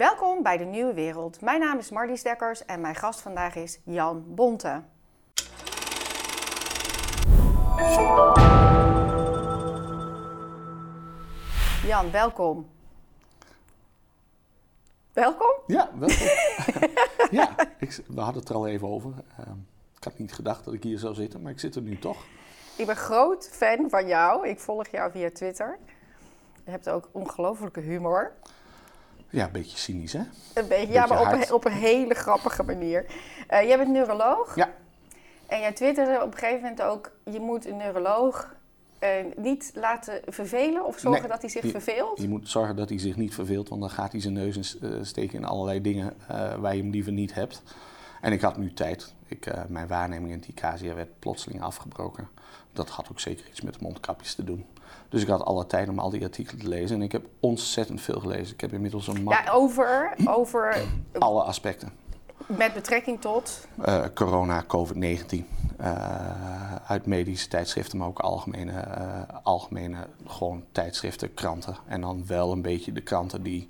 Welkom bij de Nieuwe Wereld. Mijn naam is Marlies Dekkers en mijn gast vandaag is Jan Bonte. Jan, welkom. Welkom? Ja, welkom. ja, ik, we hadden het er al even over. Ehm, ik had niet gedacht dat ik hier zou zitten, maar ik zit er nu toch. Ik ben groot fan van jou. Ik volg jou via Twitter. Je hebt ook ongelofelijke humor. Ja, een beetje cynisch, hè? Een beetje, ja, maar op een, op een, hele grappige manier. Uh, jij bent neuroloog. Ja. En jij twitterde op een gegeven moment ook... je moet een neuroloog uh, niet laten vervelen of zorgen dat hij zich je, verveelt? Je moet zorgen dat hij zich niet verveelt, want dan gaat hij zijn neus in, uh, steken in allerlei dingen waar je hem liever niet hebt. En ik had nu tijd. Ik, mijn waarneming in het ICASIA werd plotseling afgebroken. Dat had ook zeker iets met mondkapjes te doen. Dus ik had alle tijd om al die artikelen te lezen. En ik heb ontzettend veel gelezen. Ik heb inmiddels een map. Ja, over, over... Alle aspecten. Met betrekking tot? Uh, corona, COVID-19. Uh, uit medische tijdschriften, maar ook algemene, uh, algemene gewoon tijdschriften, kranten. En dan wel een beetje de kranten die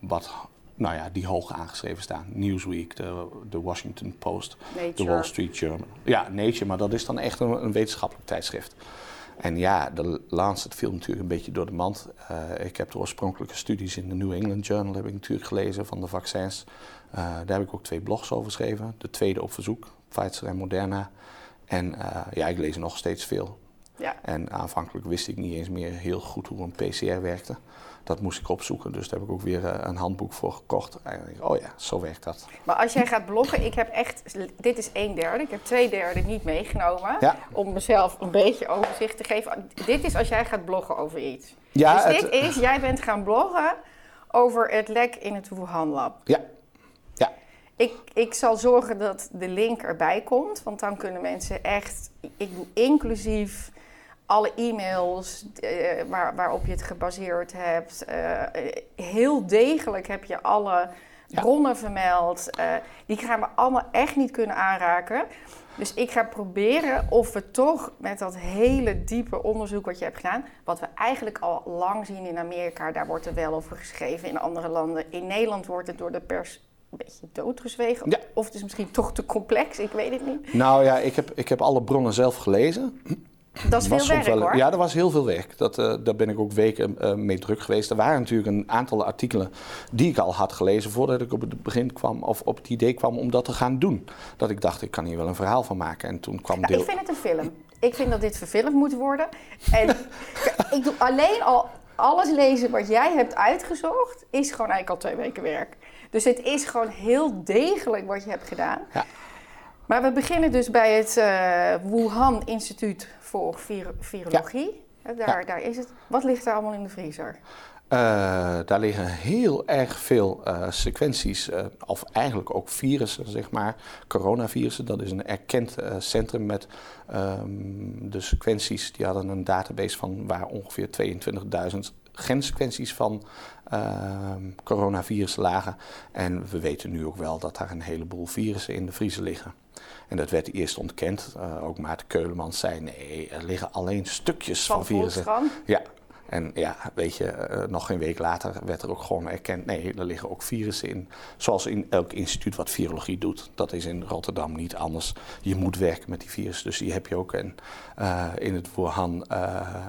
wat nou ja, die hoog aangeschreven staan. Newsweek, de, de Washington Post, de Wall Street Journal. Ja, Nature, maar dat is dan echt een, een wetenschappelijk tijdschrift. En ja, de Lancet viel natuurlijk een beetje door de mand. Uh, ik heb de oorspronkelijke studies in de New England Journal heb ik natuurlijk gelezen van de vaccins. Uh, daar heb ik ook twee blogs over geschreven. De tweede op verzoek, Pfizer en Moderna. En uh, ja, ik lees nog steeds veel. Ja. En aanvankelijk wist ik niet eens meer heel goed hoe een PCR werkte. Dat moest ik opzoeken, dus daar heb ik ook weer een handboek voor gekocht. En ik, oh ja, zo werkt dat. Maar als jij gaat bloggen, ik heb echt, dit is een derde, ik heb twee derde niet meegenomen. Ja. Om mezelf een beetje overzicht te geven. Dit is als jij gaat bloggen over iets. Ja, dus het, dit is, jij bent gaan bloggen over het lek in het Wuhan Lab. Ja. ja. Ik, ik zal zorgen dat de link erbij komt, want dan kunnen mensen echt, ik doe inclusief alle e-mails uh, waar, waarop je het gebaseerd hebt. Uh, heel degelijk heb je alle bronnen ja. vermeld. Uh, die gaan we allemaal echt niet kunnen aanraken. Dus ik ga proberen of we toch met dat hele diepe onderzoek wat je hebt gedaan, wat we eigenlijk al lang zien in Amerika, daar wordt er wel over geschreven in andere landen. In Nederland wordt het door de pers een beetje doodgezwegen. Ja. Of het is misschien toch te complex, ik weet het niet. Nou ja, ik heb, ik heb alle bronnen zelf gelezen. Dat is veel werk wel, hoor. Ja, dat was heel veel werk. Dat, uh, daar ben ik ook weken uh, mee druk geweest. Er waren natuurlijk een aantal artikelen die ik al had gelezen voordat ik op het begin kwam, of op het idee kwam om dat te gaan doen. Dat ik dacht, ik kan hier wel een verhaal van maken. En toen kwam nou, deel... Ik vind het een film. Ik vind dat dit verfilmd moet worden. En ik doe alleen al alles lezen wat jij hebt uitgezocht, is gewoon eigenlijk al twee weken werk. Dus het is gewoon heel degelijk wat je hebt gedaan. Ja. Maar we beginnen dus bij het uh, Wuhan Instituut voor Vir Virologie. Ja. Daar, ja. daar is het. Wat ligt daar allemaal in de vriezer? Uh, daar liggen heel erg veel uh, sequenties, uh, of eigenlijk ook virussen, zeg maar. Coronavirussen, dat is een erkend centrum met um, de sequenties. Die hadden een database van waar ongeveer 22.000 gensequenties van ehm, coronavirussen lagen. En we weten nu ook wel dat daar een heleboel virussen in de vriezer liggen. En dat werd eerst ontkend. Uh, ook Maarten Keulemans zei: nee, er liggen alleen stukjes van, van virussen. Ja. En ja, weet je, uh, nog geen week later werd er ook gewoon erkend: nee, er liggen ook virussen in. Zoals in elk instituut wat virologie doet. Dat is in Rotterdam niet anders. Je moet werken met die virussen. Dus die heb je ook. En uh, in het Wuhan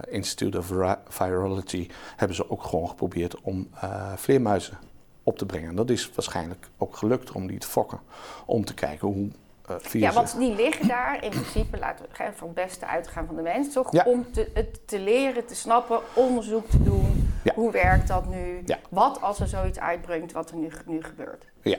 Institute of Virology hebben ze ook gewoon geprobeerd om vleermuizen op te brengen. Dat is waarschijnlijk ook gelukt om die te fokken. Om te kijken hoe uh, ja, want die liggen daar in principe, laten we van het beste uitgaan van de mens, toch? Ja. Om te, het te leren, te snappen, onderzoek te doen. Ja. Hoe werkt dat nu? Ja. Wat als er zoiets uitbrengt wat er nu, nu gebeurt? Ja,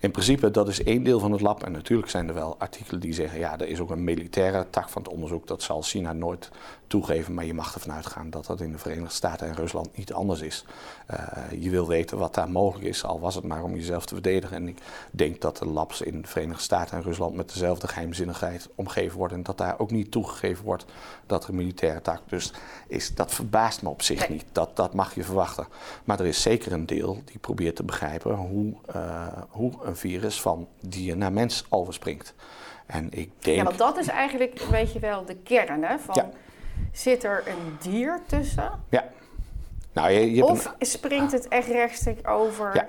in principe dat is één deel van het lab. En natuurlijk zijn er wel artikelen die zeggen, ja, er is ook een militaire tak van het onderzoek. Dat zal China nooit toegeven, maar je mag ervan uitgaan dat dat in de Verenigde Staten en Rusland niet anders is. Uh, je wil weten wat daar mogelijk is, al was het maar om jezelf te verdedigen. En ik denk dat de labs in de Verenigde Staten en Rusland met dezelfde geheimzinnigheid omgeven worden. En dat daar ook niet toegegeven wordt dat er een militaire tak dus is. Dat verbaast me op zich niet. Dat, dat mag je verwachten. Maar er is zeker een deel die probeert te begrijpen hoe, uh, hoe een virus van dier naar mens overspringt. En ik denk. Ja, want dat is eigenlijk, weet je wel, de kern hè, van... Ja. Zit er een dier tussen? Ja. Nou, je, Of springt het echt rechtstreeks over? Ja.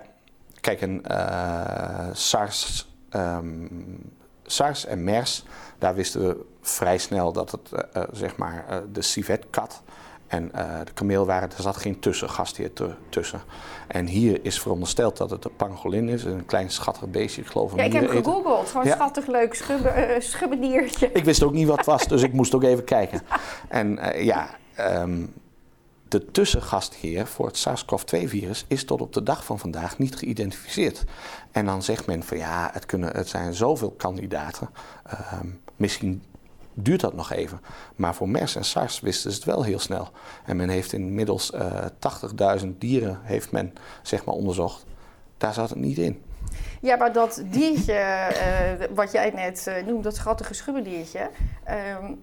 Kijk, een eh, SARS, ehm, SARS en MERS, daar wisten we vrij snel dat het eh, eh, zeg maar eh, de civet-kat en de kameel waren. Er zat geen tussengastheer tussen. En hier is verondersteld dat het de pangolin is, een klein schattig beestje, ik geloof een Ja, ik heb gegoogeld. Gewoon Ja. schattig leuk schubbe, schubbediertje. Ik wist ook niet wat het was, dus ik moest ook even kijken. En ja, ehm, de tussengastheer voor het SARS-CoV-2-virus is tot op de dag van vandaag niet geïdentificeerd. En dan zegt men van ja, het, kunnen, het zijn zoveel kandidaten, ehm, misschien duurt dat nog even. Maar voor MERS en SARS wisten ze het wel heel snel. En men heeft inmiddels eh 80.000 dieren heeft men, zeg maar, onderzocht. Daar zat het niet in. Ja, maar dat diertje, eh, wat jij net eh, noemt, dat schattige schubbediertje. ehm,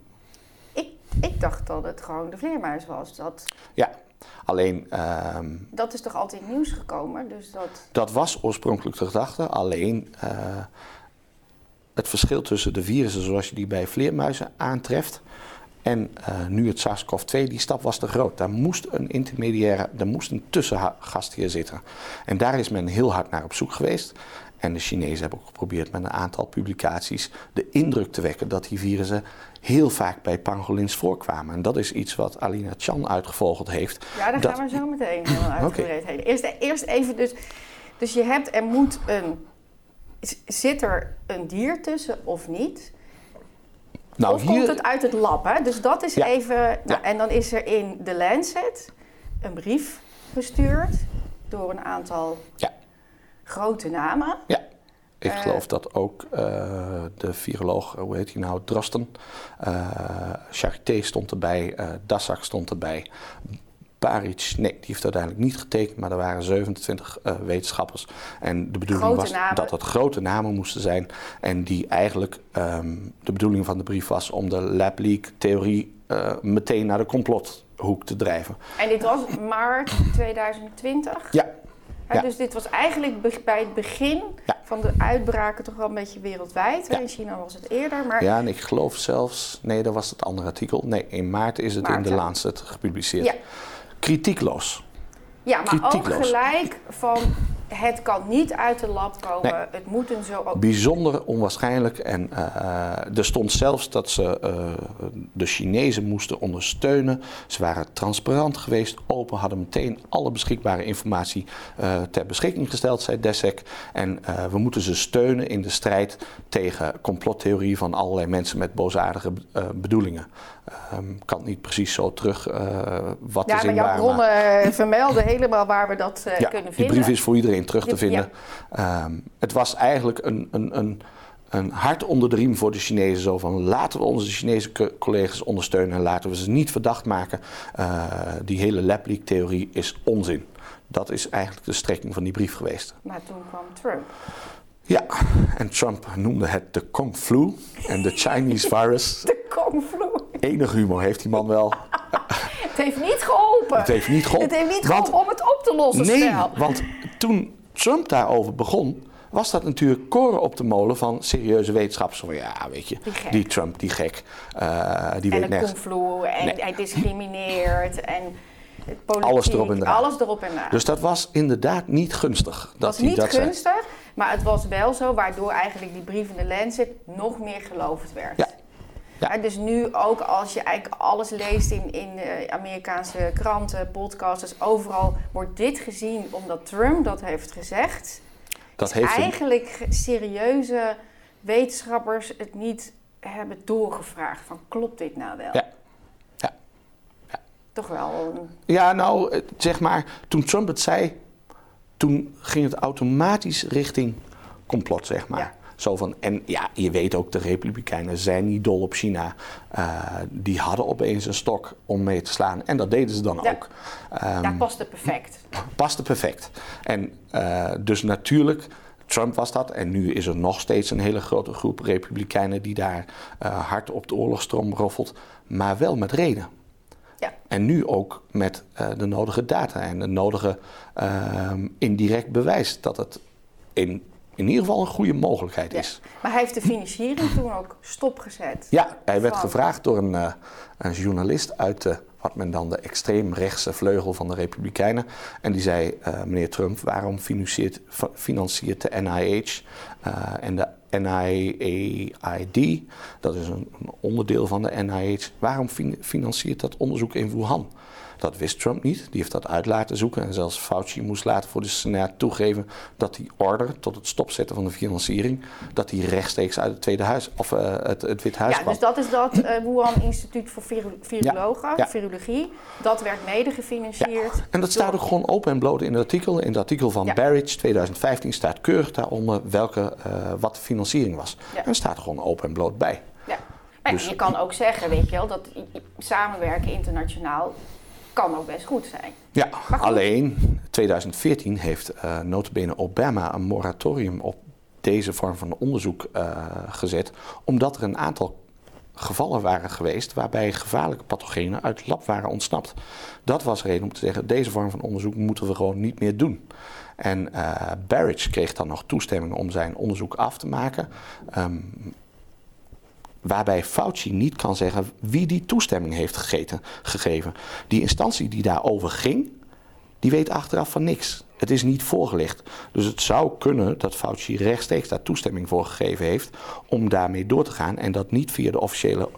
ik, ik dacht dat het gewoon de vleermuis was. Dat, Ja, alleen ehm, dat is toch altijd nieuws gekomen? Dus dat... Dat was oorspronkelijk de gedachte, alleen eh, het verschil tussen de virussen zoals je die bij vleermuizen aantreft en eh, nu het SARS-CoV-2, die stap was te groot. Daar moest een intermediaire, daar moest een tussengastheer zitten. En daar is men heel hard naar op zoek geweest. En de Chinezen hebben ook geprobeerd met een aantal publicaties de indruk te wekken dat die virussen heel vaak bij pangolins voorkwamen. En dat is iets wat Alina Chan uitgevogeld heeft. Ja, daar Dat- gaan we zo meteen helemaal uitgebreid heen. Eerst, eerst even dus... Dus je hebt, er moet een... Zit er een dier tussen of niet? Nou, of komt het uit het lab, hè? Dus dat is Ja. even... Nou, Ja. En dan is er in de Lancet een brief gestuurd door een aantal Ja. Grote namen. Ja, ik Eh, geloof dat ook eh, de viroloog, hoe heet hij nou, Drosten, eh Charité stond erbij, eh Dassak stond erbij. Baric, nee, die heeft uiteindelijk niet getekend, maar er waren 27 eh, wetenschappers. En de bedoeling Grote was namen. dat het grote namen moesten zijn. En die eigenlijk, ehm, de bedoeling van de brief was om de lab leak theorie eh, meteen naar de complothoek te drijven. En dit was maart 2020. Ja, Ja. Dus dit was eigenlijk bij het begin Ja. van de uitbraken toch wel een beetje wereldwijd. Ja. In China was het eerder, maar ja, en ik geloof zelfs, nee, dat was het andere artikel. Nee, in maart is het Maart, in de. Lancet gepubliceerd. Ja. Kritiekloos. Ja, maar ook gelijk van het kan niet uit de lab komen. Nee. Het moet een zo. Bijzonder onwaarschijnlijk. En eh, er stond zelfs dat ze eh, de Chinezen moesten ondersteunen. Ze waren transparant geweest, open, hadden meteen alle beschikbare informatie eh, ter beschikking gesteld, zei Dessek. En eh, we moeten ze steunen in de strijd tegen complottheorie van allerlei mensen met boosaardige eh, bedoelingen. Ehm, Ik kan niet precies zo terug eh, wat Ja, de zin maar jouw bronnen eh, vermelden helemaal waar we dat eh, ja, kunnen die vinden. brief is voor iedereen terug te Ja. vinden. Ehm, het was eigenlijk een, een, een, een hart onder de riem voor de Chinezen. Zo van laten we onze Chinese co- collega's ondersteunen en laten we ze niet verdacht maken. Eh, die hele lab leak theorie is onzin. Dat is eigenlijk de strekking van die brief geweest. Maar toen kwam Trump. Ja, en Trump noemde het de Kung Flu en de Chinese virus. De Kung Flu. Enig humor heeft die man wel. Het heeft niet geholpen. Het heeft niet geholpen. Het heeft niet Want- geholpen om het op te lossen Nee, snel. want toen Trump daarover begon, was dat natuurlijk koren op de molen van serieuze wetenschappers. Van ja, weet je, Die Trump, die gek, eh, die En weet nergens. Kung Flu. En Nee. hij discrimineert. En politiek, Alles erop en eraan. Alles erop en eraan. Dus dat was inderdaad niet gunstig. Dat was niet dat zei. gunstig, maar het was wel zo, waardoor eigenlijk die brief in de Lancet nog meer geloofd werd. Ja. Ja. Dus nu ook als je eigenlijk alles leest in, in eh, Amerikaanse kranten, podcasts, dus overal wordt dit gezien omdat Trump dat heeft gezegd. Dat heeft een, eigenlijk serieuze wetenschappers het niet hebben doorgevraagd van klopt dit nou wel? Ja. Ja. Ja. Toch wel een ja, nou, eh, zeg maar, toen Trump het zei, toen ging het automatisch richting complot, zeg maar. Ja. Zo van, en ja, je weet ook, de Republikeinen zijn niet dol op China. Eh, die hadden opeens een stok om mee te slaan. En dat deden ze dan Ja. ook. Ehm, daar past het perfect. paste perfect. En eh, dus natuurlijk, Trump was dat. En nu is er nog steeds een hele grote groep Republikeinen die daar eh, hard op de oorlogsstroom roffelt. Maar wel met reden. Ja. En nu ook met de nodige data en de nodige ehm, indirect bewijs dat het in in ieder geval een goede mogelijkheid is. Maar hij heeft de financiering toen ook stopgezet. Ja, hij werd gevraagd door een, uh, een journalist uit de, wat men dan de extreemrechtse vleugel van de Republikeinen. En die zei, uh, meneer Trump, waarom financiert, financiert de NIH en de NIAID, dat is een, een, onderdeel van de NIH, waarom financiert dat onderzoek in Wuhan? Dat wist Trump niet. Die heeft dat uit laten zoeken. En zelfs Fauci moest later voor de Senaat toegeven dat die order tot het stopzetten van de financiering, dat die rechtstreeks uit het Tweede Huis of uh, het, het Witte Huis ja, kwam. Dus dat is dat uh, Wuhan Instituut voor Virologen, ja, virologie. Dat werd mede gefinancierd. Ja. En dat staat ook gewoon open en bloot in het artikel. In het artikel van Barrage 2015 staat keurig daaronder welke, uh, wat de financiering was. En staat gewoon open en bloot bij. Ja. Maar dus, je kan ook zeggen, weet je wel, dat samenwerken internationaal kan ook best goed zijn. Ja, alleen 2014 heeft uh, notabene Obama een moratorium op deze vorm van onderzoek uh, gezet, omdat er een aantal gevallen waren geweest waarbij gevaarlijke pathogenen uit het lab waren ontsnapt. Dat was reden om te zeggen, deze vorm van onderzoek moeten we gewoon niet meer doen. En uh, Barrage kreeg dan nog toestemming om zijn onderzoek af te maken. Um, waarbij Fauci niet kan zeggen wie die toestemming heeft gegeven. Die instantie die daarover ging, die weet achteraf van niks. Het is niet voorgelegd. Dus het zou kunnen dat Fauci rechtstreeks daar toestemming voor gegeven heeft om daarmee door te gaan en dat niet via de officiële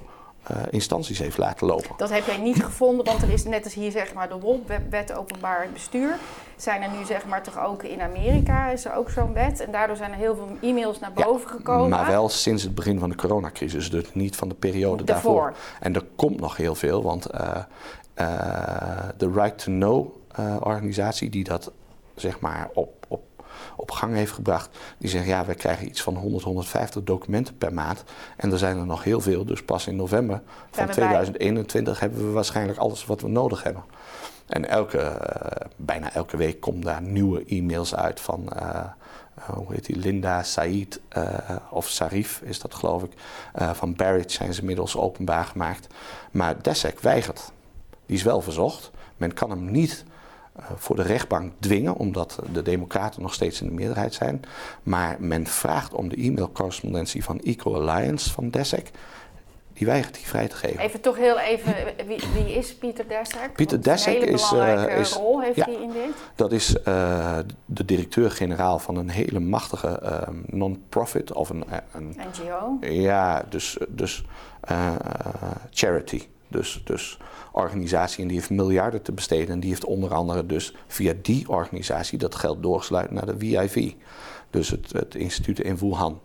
uh, instanties heeft laten lopen. Dat heb jij niet gevonden, want er is net als hier zeg maar de WOP-wet openbaar bestuur. Zijn er nu zeg maar toch ook in Amerika is er ook zo'n wet en daardoor zijn er heel veel e-mails naar boven ja, gekomen. Maar wel sinds het begin van de coronacrisis, dus niet van de periode daarvoor. daarvoor. En er komt nog heel veel, want uh, uh, de Right to Know organisatie die dat zeg maar op, op op gang heeft gebracht. Die zeggen, ja, wij krijgen iets van 100, 150 documenten per maand. En er zijn er nog heel veel. Dus pas in november van 2021 hebben we waarschijnlijk alles wat we nodig hebben. En elke, uh, bijna elke week komen daar nieuwe e-mails uit van, uh, hoe heet die, Linda Said, of Sarif is dat geloof ik. van Barrett zijn ze inmiddels openbaar gemaakt. Maar Dessek weigert. Die is wel verzocht. Men kan hem niet eh, voor de rechtbank dwingen, omdat de Democraten nog steeds in de meerderheid zijn. Maar men vraagt om de e-mailcorrespondentie van Eco Alliance van Dessek. Die weigert die vrij te geven. Even toch heel even, wie, wie is Pieter Dessek? Pieter Dessek een hele is. belangrijke is, rol heeft ja, hij in dit? Dat is uh, de directeur-generaal van een hele machtige uh, non-profit of een, een. NGO? Ja, dus, dus uh, charity. Dus, dus organisatie en die heeft miljarden te besteden. En die heeft onder andere dus via die organisatie dat geld doorgesluit naar de WIV. Dus het, het instituut in Wuhan.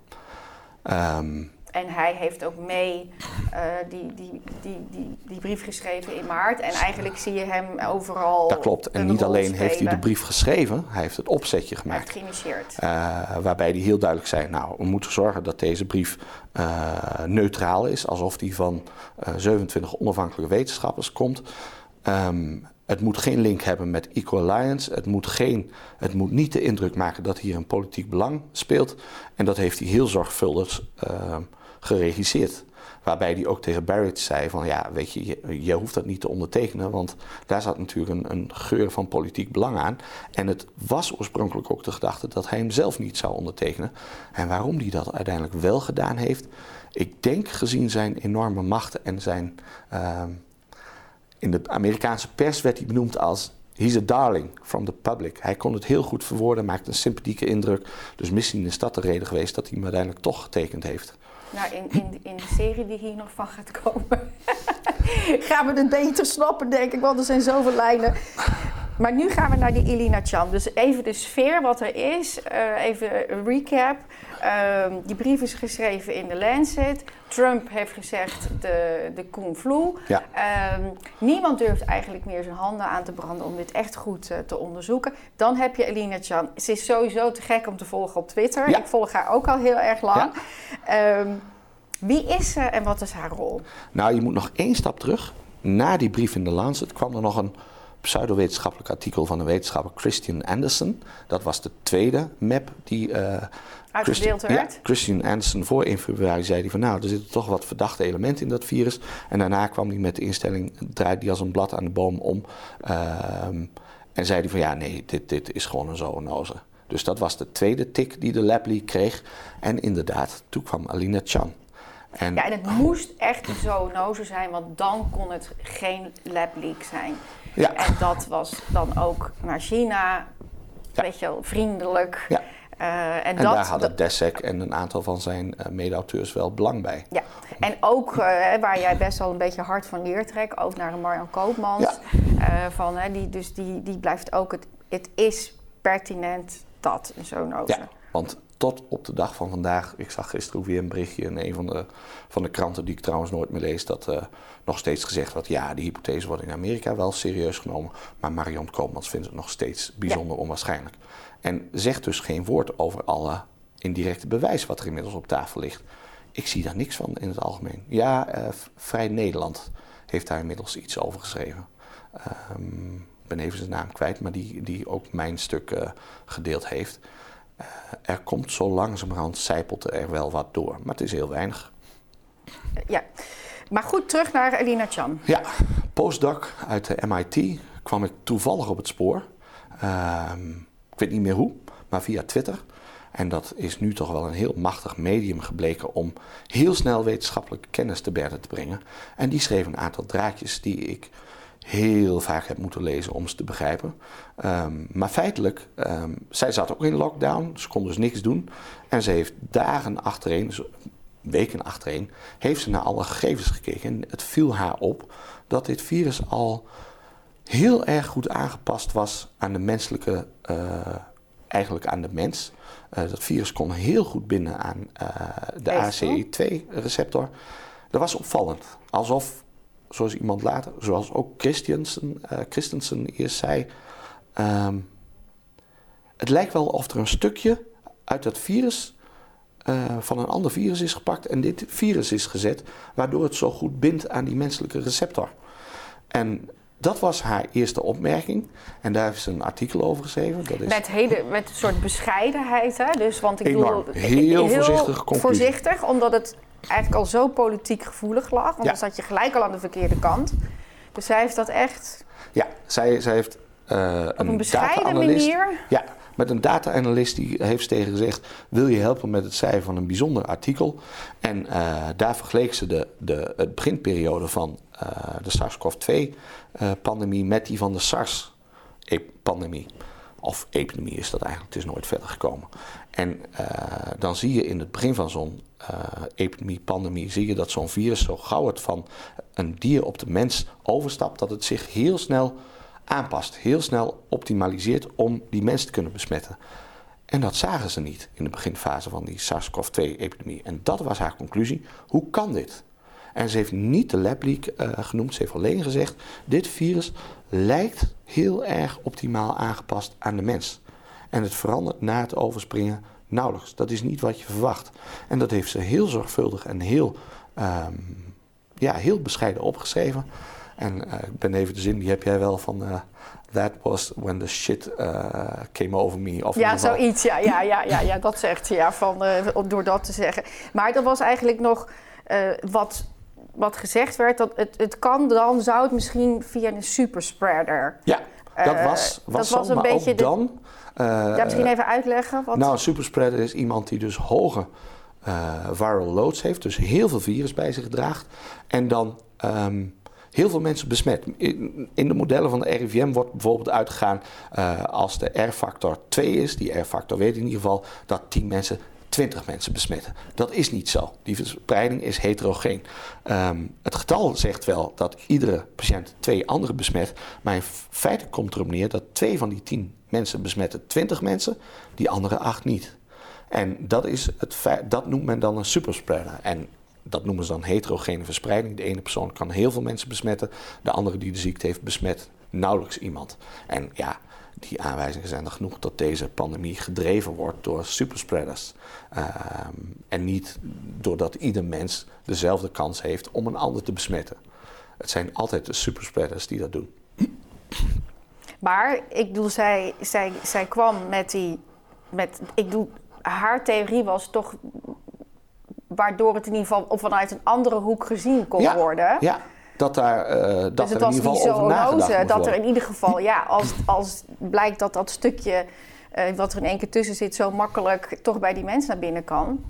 Um, en hij heeft ook mee uh, die, die, die, die, die brief geschreven in maart. En eigenlijk zie je hem overal. Dat klopt. En niet alleen heeft hij de brief geschreven, hij heeft het opzetje gemaakt. Hij heeft geïnitieerd. Uh, waarbij hij heel duidelijk zei: Nou, we moeten zorgen dat deze brief uh, neutraal is. Alsof die van 27 onafhankelijke wetenschappers komt. Um, het moet geen link hebben met Equal Alliance. Het moet, geen, het moet niet de indruk maken dat hier een politiek belang speelt. En dat heeft hij heel zorgvuldig uh, geregisseerd. Waarbij hij ook tegen Barrett zei van ja, weet je, je, hoeft dat niet te ondertekenen. Want daar zat natuurlijk een, geur van politiek belang aan. En het was oorspronkelijk ook de gedachte dat hij hem zelf niet zou ondertekenen. En waarom hij dat uiteindelijk wel gedaan heeft. Ik denk gezien zijn enorme machten en zijn... Uh, in de Amerikaanse pers werd hij benoemd als He's a darling from the public. Hij kon het heel goed verwoorden, maakte een sympathieke indruk. Dus misschien is dat de reden geweest dat hij hem uiteindelijk toch getekend heeft. Nou, in, in, in de serie die hier nog van gaat komen, gaan we het beter snappen, denk ik. Want er zijn zoveel lijnen. Maar nu gaan we naar die Ilina Chan. Dus even de sfeer wat er is. Uh, even een recap. Uh, die brief is geschreven in de Lancet. Trump heeft gezegd de, de Flu. Ja. Uh, niemand durft eigenlijk meer zijn handen aan te branden om dit echt goed uh, te onderzoeken. Dan heb je Elina Chan. Ze is sowieso te gek om te volgen op Twitter. Ja. Ik volg haar ook al heel erg lang. Ja. wie is ze en wat is haar rol? Nou, je moet nog één stap terug. Na die brief in de Lancet kwam er nog een pseudowetenschappelijk artikel van de wetenschapper Christian Anderson. Dat was de tweede map die uh, Christian, ja, Christian Anderson voor 1 februari zei hij van nou, er zitten toch wat verdachte elementen in dat virus. En daarna kwam hij met de instelling, draait hij als een blad aan de boom om. Uh, en zei hij van ja, nee, dit, dit is gewoon een zoonose. Dus dat was de tweede tik die de Lab Leak kreeg. En inderdaad, toen kwam Alina Chan. En, ja, en het moest echt een zoonoze zijn, want dan kon het geen lab leak zijn. Ja. En dat was dan ook naar China, ja. weet je wel, vriendelijk. Ja. Uh, en, dat, daar hadden Dessek en een aantal van zijn uh, mede-auteurs wel belang bij. Ja, en ook uh, waar jij best wel een beetje hard van leertrekt, ook naar Marjan Koopmans. Ja. van, die, dus die, die blijft ook, het, het is pertinent dat, een zoonoze. Ja, want tot op de dag van vandaag. Ik zag gisteren ook weer een berichtje in een van de, van de kranten, die ik trouwens nooit meer lees, dat nog steeds gezegd wordt: ja, die hypothese wordt in Amerika wel serieus genomen. Maar Marion Koopmans vindt het nog steeds bijzonder onwaarschijnlijk. En zegt dus geen woord over alle indirecte bewijs wat er inmiddels op tafel ligt. Ik zie daar niks van in het algemeen. Ja, uh, Vrij Nederland heeft daar inmiddels iets over geschreven. Um, ik ben even zijn naam kwijt, maar die, die ook mijn stuk uh, gedeeld heeft. Uh, er komt zo langzamerhand, zijpelt er wel wat door, maar het is heel weinig. Ja, maar goed, terug naar Elina Chan. Ja, postdoc uit de MIT kwam ik toevallig op het spoor. Uh, ik weet niet meer hoe, maar via Twitter. En dat is nu toch wel een heel machtig medium gebleken om heel snel wetenschappelijke kennis te berden te brengen. En die schreef een aantal draadjes die ik heel vaak heb moeten lezen om ze te begrijpen. Um, maar feitelijk, um, zij zat ook in lockdown, ze kon dus niks doen. En ze heeft dagen achtereen, dus weken achtereen, heeft ze naar alle gegevens gekeken. En het viel haar op dat dit virus al heel erg goed aangepast was aan de menselijke, uh, eigenlijk aan de mens. Uh, dat virus kon heel goed binden aan uh, de ACE2-receptor. Dat was opvallend. Alsof zoals iemand later, zoals ook Christensen, Christensen eerst zei. Um, het lijkt wel of er een stukje uit dat virus uh, van een ander virus is gepakt en dit virus is gezet, waardoor het zo goed bindt aan die menselijke receptor. En dat was haar eerste opmerking. En daar heeft ze een artikel over geschreven. Dat is met, hele, met een soort bescheidenheid. Hè? Dus, want ik Enorm. bedoel, heel, heel voorzichtig. Voorzichtig, omdat het eigenlijk al zo politiek gevoelig lag. Want dan zat je gelijk al aan de verkeerde kant. Dus zij heeft dat echt... Ja, zij, zij heeft uh, Op een, bescheiden manier... Ja, met een data-analyst die heeft tegen gezegd... wil je helpen met het schrijven van een bijzonder artikel? En uh, daar vergeleek ze de, de het beginperiode van uh, de SARS-CoV-2-pandemie... met die van de SARS-pandemie. Of epidemie is dat eigenlijk, het is nooit verder gekomen. En dan zie je in het begin van zo'n epidemie, pandemie, zie je dat zo'n virus zo gauw het van een dier op de mens overstapt, dat het zich heel snel aanpast, heel snel optimaliseert om die mens te kunnen besmetten. En dat zagen ze niet in de beginfase van die SARS-CoV-2-epidemie. En dat was haar conclusie. Hoe kan dit? En ze heeft niet de lab leak uh, genoemd, ze heeft alleen gezegd: dit virus lijkt heel erg optimaal aangepast aan de mens. En het verandert na het overspringen nauwelijks. Dat is niet wat je verwacht. En dat heeft ze heel zorgvuldig en heel, um, ja, heel bescheiden opgeschreven. En uh, ik ben even de zin, die heb jij wel van. Uh, That was when the shit uh, came over me. Of ja, zoiets. Ja, ja, ja, ja, ja, dat zegt ze. Ja, van, door dat te zeggen. Maar dat was eigenlijk nog wat wat gezegd werd, dat het, het kan dan, zou het misschien via een superspreader. Ja, dat was, was, dat was een beetje dan. Uh, ja, misschien even uitleggen. Wat... Nou, een superspreader is iemand die dus hoge viral loads heeft, dus heel veel virus bij zich draagt. En dan um, heel veel mensen besmet. In, de modellen van de RIVM wordt bijvoorbeeld uitgegaan uh, als de R-factor 2 is, die R-factor weet in ieder geval, dat 10 mensen 20 mensen besmetten. Dat is niet zo. Die verspreiding is heterogeen. Um, het getal zegt wel dat iedere patiënt twee anderen besmet. Maar in feite komt erop neer dat twee van die 10 mensen besmetten 20 mensen, die andere acht niet. En dat, is het dat noemt men dan een superspreader. En dat noemen ze dan heterogene verspreiding. De ene persoon kan heel veel mensen besmetten, de andere die de ziekte heeft besmet nauwelijks iemand. En ja, die aanwijzingen zijn er genoeg dat deze pandemie gedreven wordt door superspreaders. Um, en niet doordat ieder mens dezelfde kans heeft om een ander te besmetten. Het zijn altijd de superspreaders die dat doen. Maar ik bedoel, zij, zij, zij kwam met die. Met, ik bedoel, haar theorie was toch. Waardoor het in ieder geval vanuit een andere hoek gezien kon ja, worden. Ja, dat daar uh, dat dus er in ieder geval over nagedacht Dat er in ieder geval, ja, als, als blijkt dat dat stukje eh, wat er in één keer tussen zit, zo makkelijk toch bij die mensen naar binnen kan.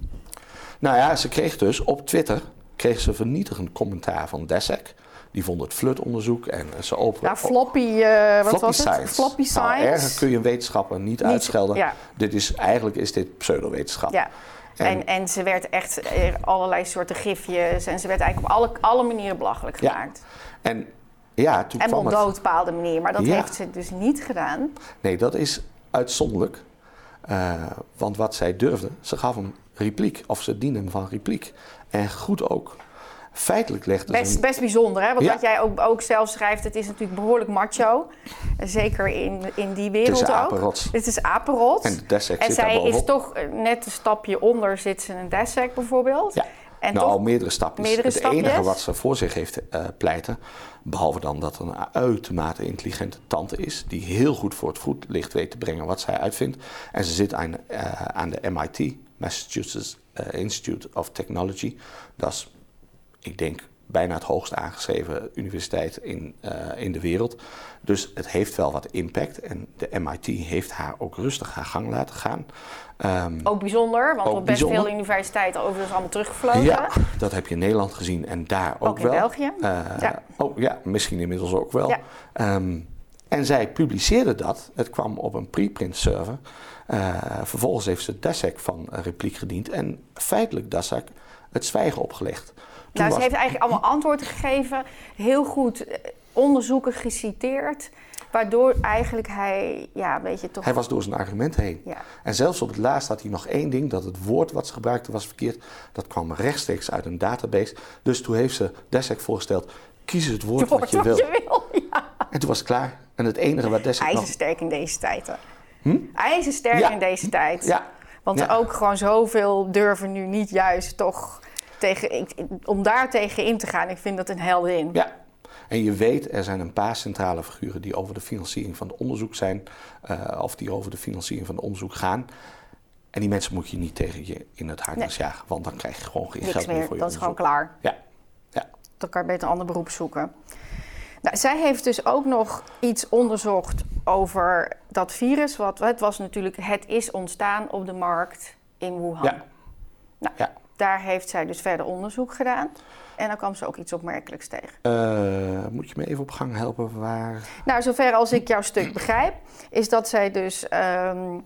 Nou ja, ze kreeg dus op Twitter kreeg ze vernietigend commentaar van Dessek. Die vond het flutonderzoek en ze openen. Ja, floppy, uh, wat floppy was science. het? Floppy Nou, science. erger kun je een wetenschapper niet, Niet- uitschelden. ja. Dit is, eigenlijk is dit pseudowetenschap. Ja. En- En, en ze werd echt eh, allerlei soorten gifjes en ze werd eigenlijk op alle, alle manieren belachelijk Ja. gemaakt. En ja, toen En op dood bepaalde manier, maar dat Ja. heeft ze dus niet gedaan. Nee, dat is uitzonderlijk. Eh, want wat zij durfde, ze gaf hem repliek. Of ze diende hem van repliek. En goed ook. Feitelijk legde ze Best, best bijzonder, hè? Want Ja. wat jij ook, ook zelf schrijft, het is natuurlijk behoorlijk macho. Zeker in, in die wereld Het is ook. apenrots. Het is apenrots. En de Dessek En zij is toch eh, net een stapje onder, zit ze in een Dessek bijvoorbeeld. Ja. En nou, al meerdere stapjes. meerdere het stapjes. enige wat ze voor zich heeft eh, pleiten, behalve dan dat er een uitermate intelligente tante is, die heel goed voor het voetlicht weet te brengen wat zij uitvindt. En ze zit aan, eh, aan de MIT, Massachusetts Institute of Technology. Dat is, ik denk, bijna het hoogst aangeschreven universiteit in, eh, in de wereld. Dus het heeft wel wat impact. En de MIT heeft haar ook rustig haar gang laten gaan. Ehm, ook bijzonder, want Ook op best bijzonder. veel universiteiten overigens allemaal teruggevlogen. ja, dat heb je in Nederland gezien en daar ook, Ook in wel. België. Eh, Ja. Oh ja, misschien inmiddels ook wel. Ja. Ehm, en zij publiceerde dat. Het kwam op een preprint server. Eh, vervolgens heeft ze Dasek van repliek gediend. En feitelijk Dasek het zwijgen opgelegd. Toen Nou, ze was- heeft eigenlijk allemaal antwoorden gegeven, heel goed eh, onderzoeken geciteerd, waardoor eigenlijk hij, ja, weet je toch. Hij was door zijn argument heen. Ja. En zelfs op het laatst had hij nog één ding, dat het woord wat ze gebruikte was verkeerd. Dat kwam rechtstreeks uit een database. Dus toen heeft ze Dessek voorgesteld, kies het woord wat je wil. wil. Ja. En toen was het klaar. En het enige wat Dessek nog... IJzersterk in deze tijd. hè. IJzersterk Ja. in deze tijd. Ja, Want Ja. ook gewoon zoveel durven nu niet juist toch tegen, ik- om daar tegen in te gaan. Ik vind dat een heldin. Ja, en je weet, er zijn een paar centrale figuren die over de financiering van het onderzoek zijn, eh, of die over de financiering van het onderzoek gaan. En die mensen moet je niet tegen je in het hart Nee. jagen, want dan krijg je gewoon geen Niks geld meer meer. voor je Dat is gewoon klaar. Ja, ja. Dan kan je beter een ander beroep zoeken. Nou, zij heeft dus ook nog iets onderzocht over dat virus. Wat, het was natuurlijk, het is ontstaan op de markt in Wuhan. Ja. Nou, Ja. Daar heeft zij dus verder onderzoek gedaan. En dan kwam ze ook iets opmerkelijks tegen. Eh, moet je me even op gang helpen waar... Nou, zover als ik jouw stuk begrijp, is dat zij dus, ehm,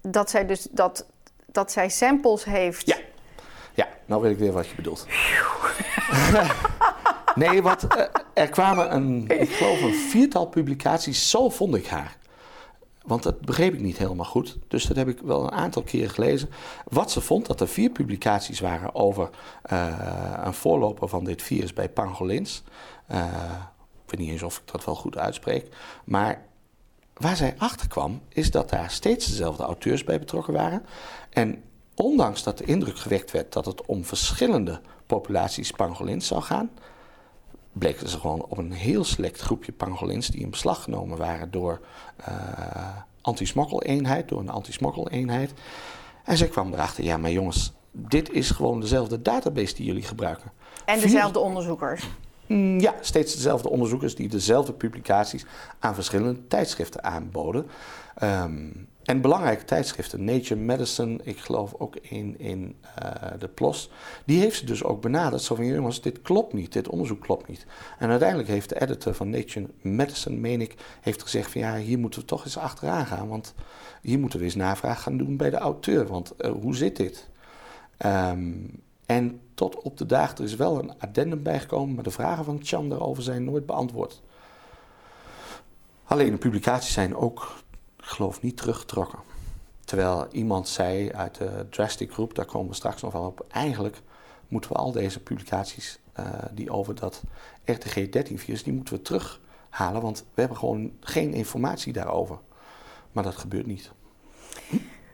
dat, zij dus dat, dat zij samples heeft. Ja. Ja, nou weet ik weer wat je bedoelt. nee, wat, eh, er kwamen een, ik geloof een viertal publicaties, zo vond ik haar. Want dat begreep ik niet helemaal goed. Dus dat heb ik wel een aantal keren gelezen. Wat ze vond, dat er vier publicaties waren over eh, een voorloper van dit virus bij pangolins. Eh, ik weet niet eens of ik dat wel goed uitspreek. Maar waar zij achter kwam, is dat daar steeds dezelfde auteurs bij betrokken waren. En ondanks dat de indruk gewekt werd dat het om verschillende populaties pangolins zou gaan, bleken ze gewoon op een heel select groepje pangolins die in beslag genomen waren door eh anti-smokkeleenheid, door een anti-smokkeleenheid. En zij kwam erachter, ja maar jongens, dit is gewoon dezelfde database die jullie gebruiken. En Vier- dezelfde onderzoekers. Mm, Ja, steeds dezelfde onderzoekers die dezelfde publicaties aan verschillende tijdschriften aanboden. Ehm, en belangrijke tijdschriften, Nature Medicine, ik geloof ook in, in eh, de PLOS, die heeft ze dus ook benaderd. Zo van, jongens, dit klopt niet, dit onderzoek klopt niet. En uiteindelijk heeft de editor van Nature Medicine, meen ik, heeft gezegd van ja, hier moeten we toch eens achteraan gaan. Want hier moeten we eens navraag gaan doen bij de auteur. Want eh, hoe zit dit? Ehm, en tot op de dag, er is wel een addendum bijgekomen, maar de vragen van Chan daarover zijn nooit beantwoord. Alleen de publicaties zijn ook, geloof, niet teruggetrokken. Terwijl iemand zei uit de Drastic Group, daar komen we straks nog wel op, eigenlijk moeten we al deze publicaties eh, die over dat RTG-13-virus, die moeten we terughalen, want we hebben gewoon geen informatie daarover. Maar dat gebeurt niet.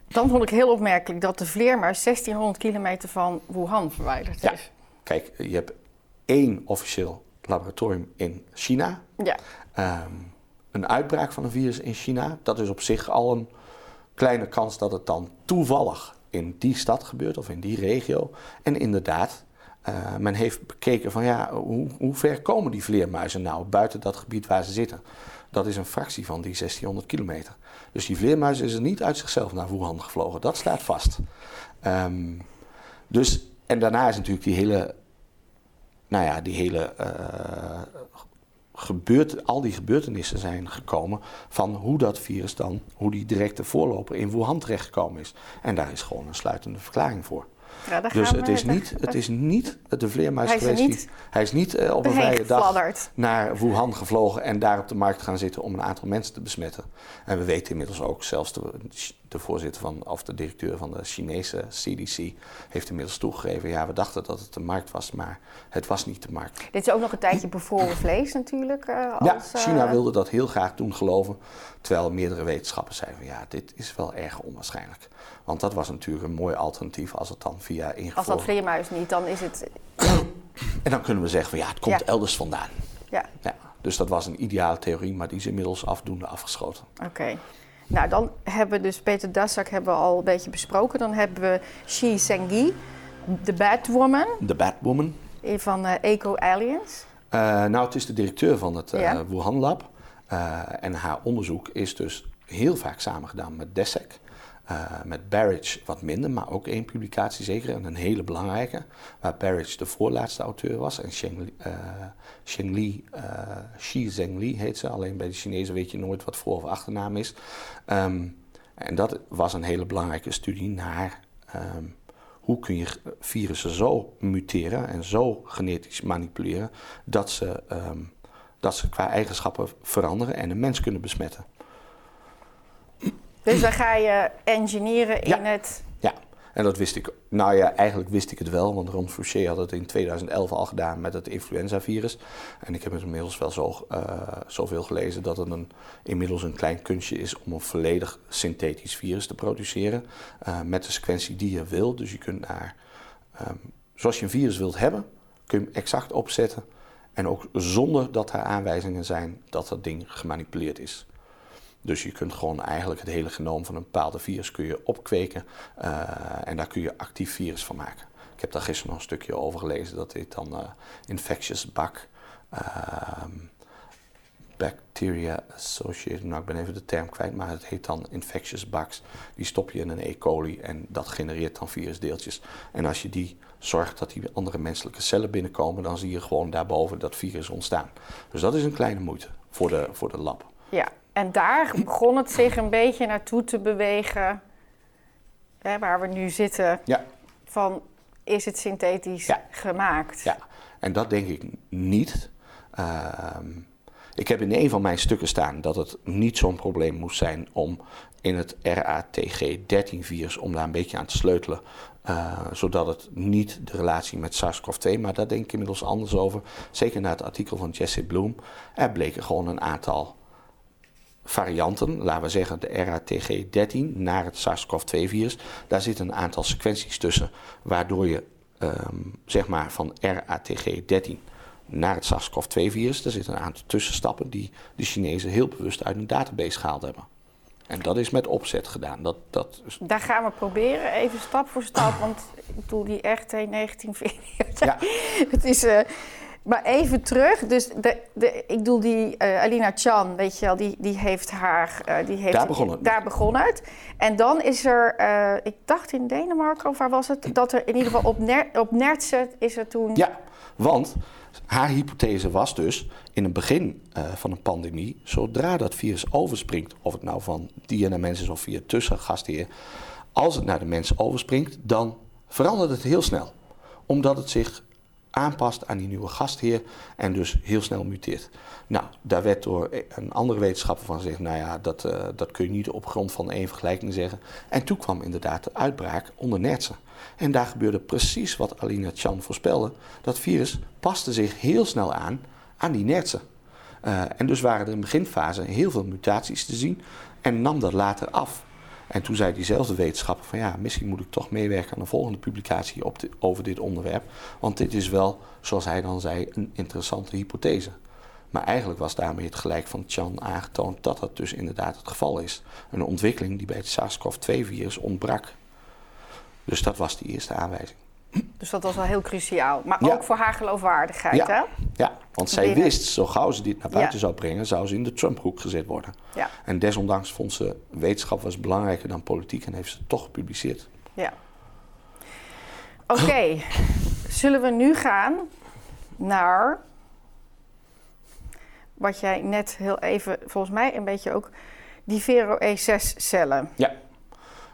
Dan vond ik heel opmerkelijk dat de vleermuis 1600 kilometer van Wuhan verwijderd Ja. is. Kijk, je hebt één officieel laboratorium in China, Ja. Ehm, een uitbraak van een virus in China, dat is op zich al een kleine kans dat het dan toevallig in die stad gebeurt of in die regio. En inderdaad, eh, men heeft bekeken van ja, hoe, hoe ver komen die vleermuizen nou buiten dat gebied waar ze zitten. dat is een fractie van die 1600 kilometer. Dus die vleermuis is er niet uit zichzelf naar Wuhan gevlogen. Dat staat vast. Ehm, dus, en daarna is natuurlijk die hele, nou ja, die hele uh, gebeurt, al die gebeurtenissen zijn gekomen van hoe dat virus dan, hoe die directe voorloper in Wuhan terechtgekomen is. En daar is gewoon een sluitende verklaring voor. Ja, dus het is, niet, het is niet de vleermuis hij geweest. Is hij is niet uh, op een vrije dag naar Wuhan gevlogen en daar op de markt gaan zitten om een aantal mensen te besmetten. En we weten inmiddels ook, zelfs de, de voorzitter van, of de directeur van de Chinese CDC heeft inmiddels toegegeven, ja, we dachten dat het de markt was, maar het was niet de markt. Dit is ook nog een tijdje bevroren vlees natuurlijk. Uh, als, ja, China uh... wilde dat heel graag doen geloven, terwijl meerdere wetenschappers zeiden van ja, dit is wel erg onwaarschijnlijk. Want dat was natuurlijk een mooi alternatief als het dan via ingevroren... Als dat vleermuis niet, dan is het... en dan kunnen we zeggen van ja, het komt elders vandaan. Ja. ja. Dus dat was een ideale theorie, maar die is inmiddels afdoende afgeschoten. Oké. Nou, dan hebben we dus Peter Dassak hebben we al een beetje besproken. Dan hebben we Xi Zhengyi, de Batwoman. De Batwoman. Van uh, Eco Aliens. Uh, nou, het is de directeur van het uh, Wuhan Lab. en haar onderzoek is dus heel vaak samengedaan met DESEC. Uh, met Barrage wat minder, maar ook één publicatie zeker. En een hele belangrijke. Waar Barrage de voorlaatste auteur was. En Sheng, uh, Li, uh, Zhengli heet ze. Alleen bij de Chinezen weet je nooit wat voor- of achternaam is. Um, en dat was een hele belangrijke studie naar um, hoe kun je virussen zo muteren en zo genetisch manipuleren dat ze, um, dat ze qua eigenschappen veranderen en een mens kunnen besmetten. Dus dan ga je engineeren in het... Ja, en dat wist ik. Nou ja, eigenlijk wist ik het wel, want Ron Fouché had het in 2011 al gedaan met het influenzavirus. En ik heb het inmiddels wel zo, uh, zoveel gelezen dat het een, inmiddels een klein kunstje is om een volledig synthetisch virus te produceren. Uh, met de sequentie die je wil. Dus je kunt naar, um, zoals je een virus wilt hebben, kun je hem exact opzetten. En ook zonder dat er aanwijzingen zijn dat dat ding gemanipuleerd is. Dus je kunt gewoon eigenlijk het hele genoom van een bepaalde virus kun je opkweken uh, en daar kun je actief virus van maken. Ik heb daar gisteren nog een stukje over gelezen. Dat heet dan uh, infectious bug. Uh, bacteria associated, nou ik ben even de term kwijt, maar het heet dan infectious bugs. Die stop je in een E. coli en dat genereert dan virusdeeltjes. En als je die zorgt dat die andere menselijke cellen binnenkomen, dan zie je gewoon daarboven dat virus ontstaan. Dus dat is een kleine moeite voor de, voor de lab. Ja, en daar begon het zich een beetje naartoe te bewegen, hè, waar we nu zitten. Ja. Van is het synthetisch gemaakt? Ja, en dat denk ik niet. Uh, ik heb in een van mijn stukken staan dat het niet zo'n probleem moest zijn om in het RATG13-virus, om daar een beetje aan te sleutelen, uh, zodat het niet de relatie met SARS-CoV-2, maar daar denk ik inmiddels anders over. Zeker na het artikel van Jesse Bloom. Er bleken gewoon een aantal varianten, laten we zeggen de RATG13 naar het SARS-CoV-2-virus. Daar zitten een aantal sequenties tussen, waardoor je um, zeg maar van RATG13 naar het SARS-CoV-2-virus, er zitten een aantal tussenstappen die de Chinezen heel bewust uit een database gehaald hebben. En dat is met opzet gedaan. Dat, dat is... Daar gaan we proberen, even stap voor stap. Want ik bedoel, die RT19 ja. het is, uh, maar even terug, dus de, de, ik bedoel die uh, Alina Chan, weet je wel, die, die heeft haar... Uh, die heeft, daar begon het. Daar begon het. En dan is er, uh, ik dacht in Denemarken, of waar was het? Dat er in ieder geval op, ner, op Nertse is er toen... Ja, want haar hypothese was dus, in het begin van een pandemie... zodra dat virus overspringt, of het nou van dier naar mens is of via tussengastheer... als het naar de mens overspringt, dan verandert het heel snel. Omdat het zich aanpast aan die nieuwe gastheer en dus heel snel muteert. Nou, daar werd door een andere wetenschapper van gezegd, nou ja, dat, uh, dat kun je niet op grond van één vergelijking zeggen. En toen kwam inderdaad de uitbraak onder Nertsen. En daar gebeurde precies wat Alina Chan voorspelde. Dat virus paste zich heel snel aan aan die Nertsen. Uh, en dus waren er in de beginfase heel veel mutaties te zien en nam dat later af. En toen zei diezelfde wetenschapper van ja, misschien moet ik toch meewerken aan een volgende publicatie op over dit onderwerp. Want dit is wel, zoals hij dan zei, een interessante hypothese. Maar eigenlijk was daarmee het gelijk van Chan aangetoond dat dat dus inderdaad het geval is. Een ontwikkeling die bij het SARS-CoV-2-virus ontbrak. Dus dat was die eerste aanwijzing. Dus dat was wel heel cruciaal. Maar Ja. ook voor haar geloofwaardigheid, Ja. hè? Ja, want zij Binnen. wist, zo gauw ze dit naar buiten Ja. zou brengen, zou ze in de Trump-hoek gezet worden. Ja. En desondanks vond ze wetenschap was belangrijker dan politiek en heeft ze toch gepubliceerd. Ja. Oké, zullen we nu gaan naar wat jij net heel even, volgens mij een beetje ook, die Vero E6-cellen. Ja,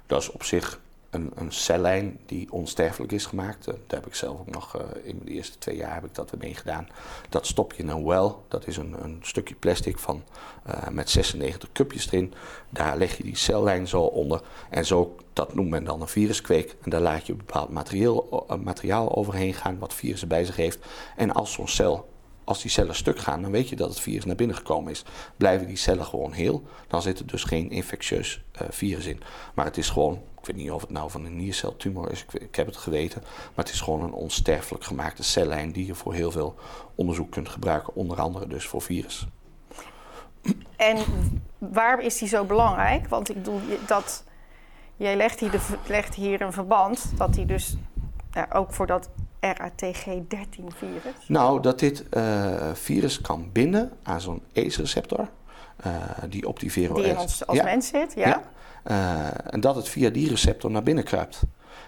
dat is op zich een, een cellijn die onsterfelijk is gemaakt. Eh, daar heb ik zelf ook nog, eh, in de eerste twee jaar heb ik dat weer mee gedaan. Dat stop je in een well, dat is een, een stukje plastic van, eh, met 96 cupjes erin. Daar leg je die cellijn zo onder en zo, dat noemt men dan een viruskweek. En daar laat je bepaald materiaal, materiaal overheen gaan wat virussen bij zich heeft. En als zo'n cel als die cellen stuk gaan, dan weet je dat het virus naar binnen gekomen is. Blijven die cellen gewoon heel, dan zit er dus geen infectieus eh, virus in. Maar het is gewoon, ik weet niet of het nou van een nierceltumor is, ik, ik heb het geweten. Maar het is gewoon een onsterfelijk gemaakte cellijn die je voor heel veel onderzoek kunt gebruiken. Onder andere dus voor virus. En waarom is die zo belangrijk? Want ik bedoel, dat, jij legt hier, de, legt hier een verband dat die dus ja, ook voor dat RATG13-virus. Nou, dat dit eh, virus kan binden aan zo'n ACE-receptor. Eh, die op die vero Die in ons als Ja. mens zit, ja? Ja. Eh, en dat het via die receptor naar binnen kruipt.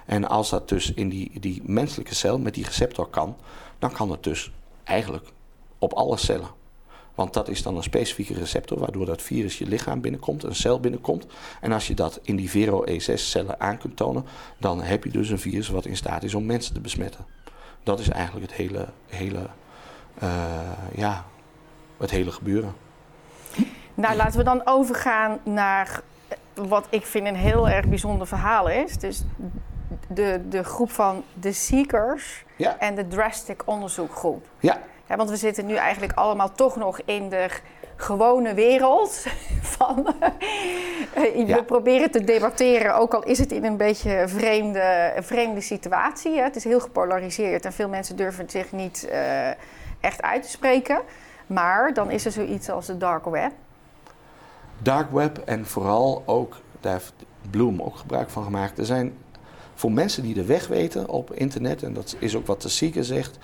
En als dat dus in die, die menselijke cel met die receptor kan, dan kan het dus eigenlijk op alle cellen. Want dat is dan een specifieke receptor waardoor dat virus je lichaam binnenkomt, een cel binnenkomt. En als je dat in die Vero E6-cellen aan kunt tonen, dan heb je dus een virus wat in staat is om mensen te besmetten. Dat is eigenlijk het hele, hele, eh, ja, het hele gebeuren. Nou, laten we dan overgaan naar eh, wat ik vind een heel erg bijzonder verhaal is. Dus de, de groep van de Seekers Ja, en de Drastic onderzoekgroep. ja, Ja, want we zitten nu eigenlijk allemaal toch nog in de gewone wereld. Van, eh, Ja. We proberen te debatteren, ook al is het in een beetje een vreemde, een vreemde situatie. Hè. Het is heel gepolariseerd en veel mensen durven zich niet eh, echt uit te spreken. Maar dan is er zoiets als de dark web. Dark web en vooral ook, daar heeft Bloom ook gebruik van gemaakt. Er zijn voor mensen die de weg weten op internet, en dat is ook wat de Seeker zegt.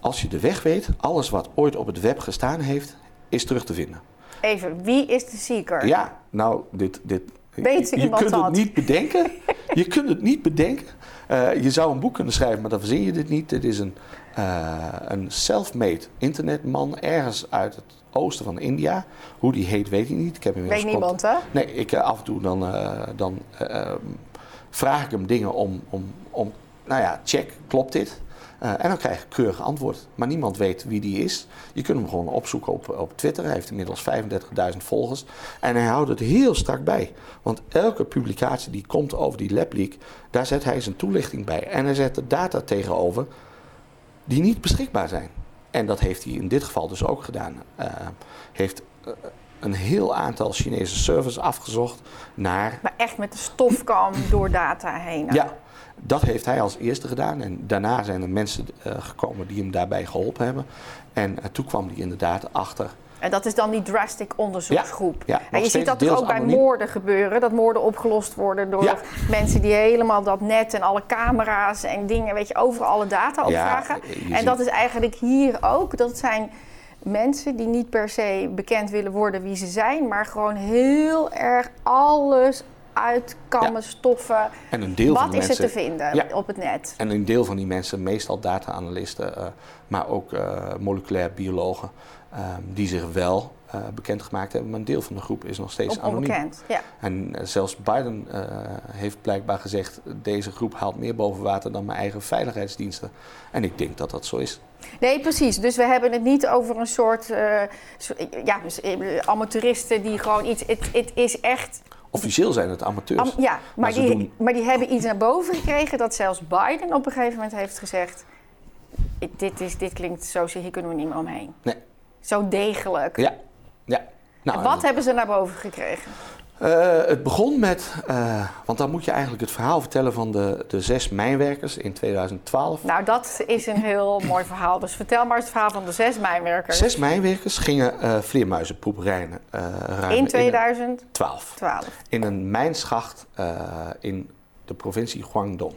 Als je de weg weet, alles wat ooit op het web gestaan heeft, is terug te vinden. Even, wie is de Seeker? Ja, nou, dit. dit Weet je iemand kunt het niet bedenken. je kunt het niet bedenken. Eh, je zou een boek kunnen schrijven, maar dan verzin je dit niet. Dit is een, eh, een self-made internetman ergens uit het oosten van India. Hoe die heet, weet ik niet. Ik heb inmiddels Weet niemand, hè? Nee, ik eh, af en toe dan, eh, dan eh, eh, vraag ik hem dingen om, om, om, nou ja, check, klopt dit? En dan krijg ik een keurig antwoord. Maar niemand weet wie die is. Je kunt hem gewoon opzoeken op, op Twitter. Hij heeft inmiddels 35.000 volgers. En hij houdt het heel strak bij. Want elke publicatie die komt over die LabLeak, daar zet hij zijn toelichting bij. En hij zet de data tegenover die niet beschikbaar zijn. En dat heeft hij in dit geval dus ook gedaan. Eh, heeft eh, een heel aantal Chinese servers afgezocht naar. Maar echt met de stofkam door data heen. Ja, dat heeft hij als eerste gedaan. En daarna zijn er mensen eh, gekomen die hem daarbij geholpen hebben. En toen kwam hij inderdaad achter. En dat is dan die drastic onderzoeksgroep. Ja, en je ziet dat ook bij anoniem. moorden gebeuren. Dat moorden opgelost worden door Ja. mensen die helemaal dat net en alle camera's en dingen, weet je, overal alle data opvragen. en ziet- dat is eigenlijk hier ook. Dat zijn mensen die niet per se bekend willen worden wie ze zijn, maar gewoon heel erg alles uitkammen, stoffen. En een deel van Wat de is mensen. er te vinden op het net? En een deel van die mensen, meestal data-analysten, eh, maar ook eh, moleculair biologen, eh, die zich wel eh, bekendgemaakt hebben. Maar een deel van de groep is nog steeds Op anoniem. onbekend. Ja. En eh, zelfs Biden eh, heeft blijkbaar gezegd: deze groep haalt meer boven water dan mijn eigen veiligheidsdiensten. En ik denk dat dat zo is. Nee, precies. Dus we hebben het niet over een soort, ja, dus, amateuristen die gewoon iets. Het, is echt. Officieel zijn het amateurs. am- ja, maar, die, doen- maar die hebben iets naar boven gekregen dat zelfs Biden op een gegeven moment heeft gezegd: dit, is, dit klinkt zo, hier kunnen we niet meer omheen. Nee. Zo degelijk. Ja, ja. Nou, En en wat hebben ze naar boven gekregen? Eh, het begon met, eh, want dan moet je eigenlijk het verhaal vertellen van de, de zes mijnwerkers in 2012. Nou, dat is een heel mooi verhaal. Dus vertel maar eens het verhaal van de zes mijnwerkers. Zes mijnwerkers gingen vleermuizenpoeperijen eh ruimen. in een- 2012. 12. In een mijnschacht in de provincie Guangdong.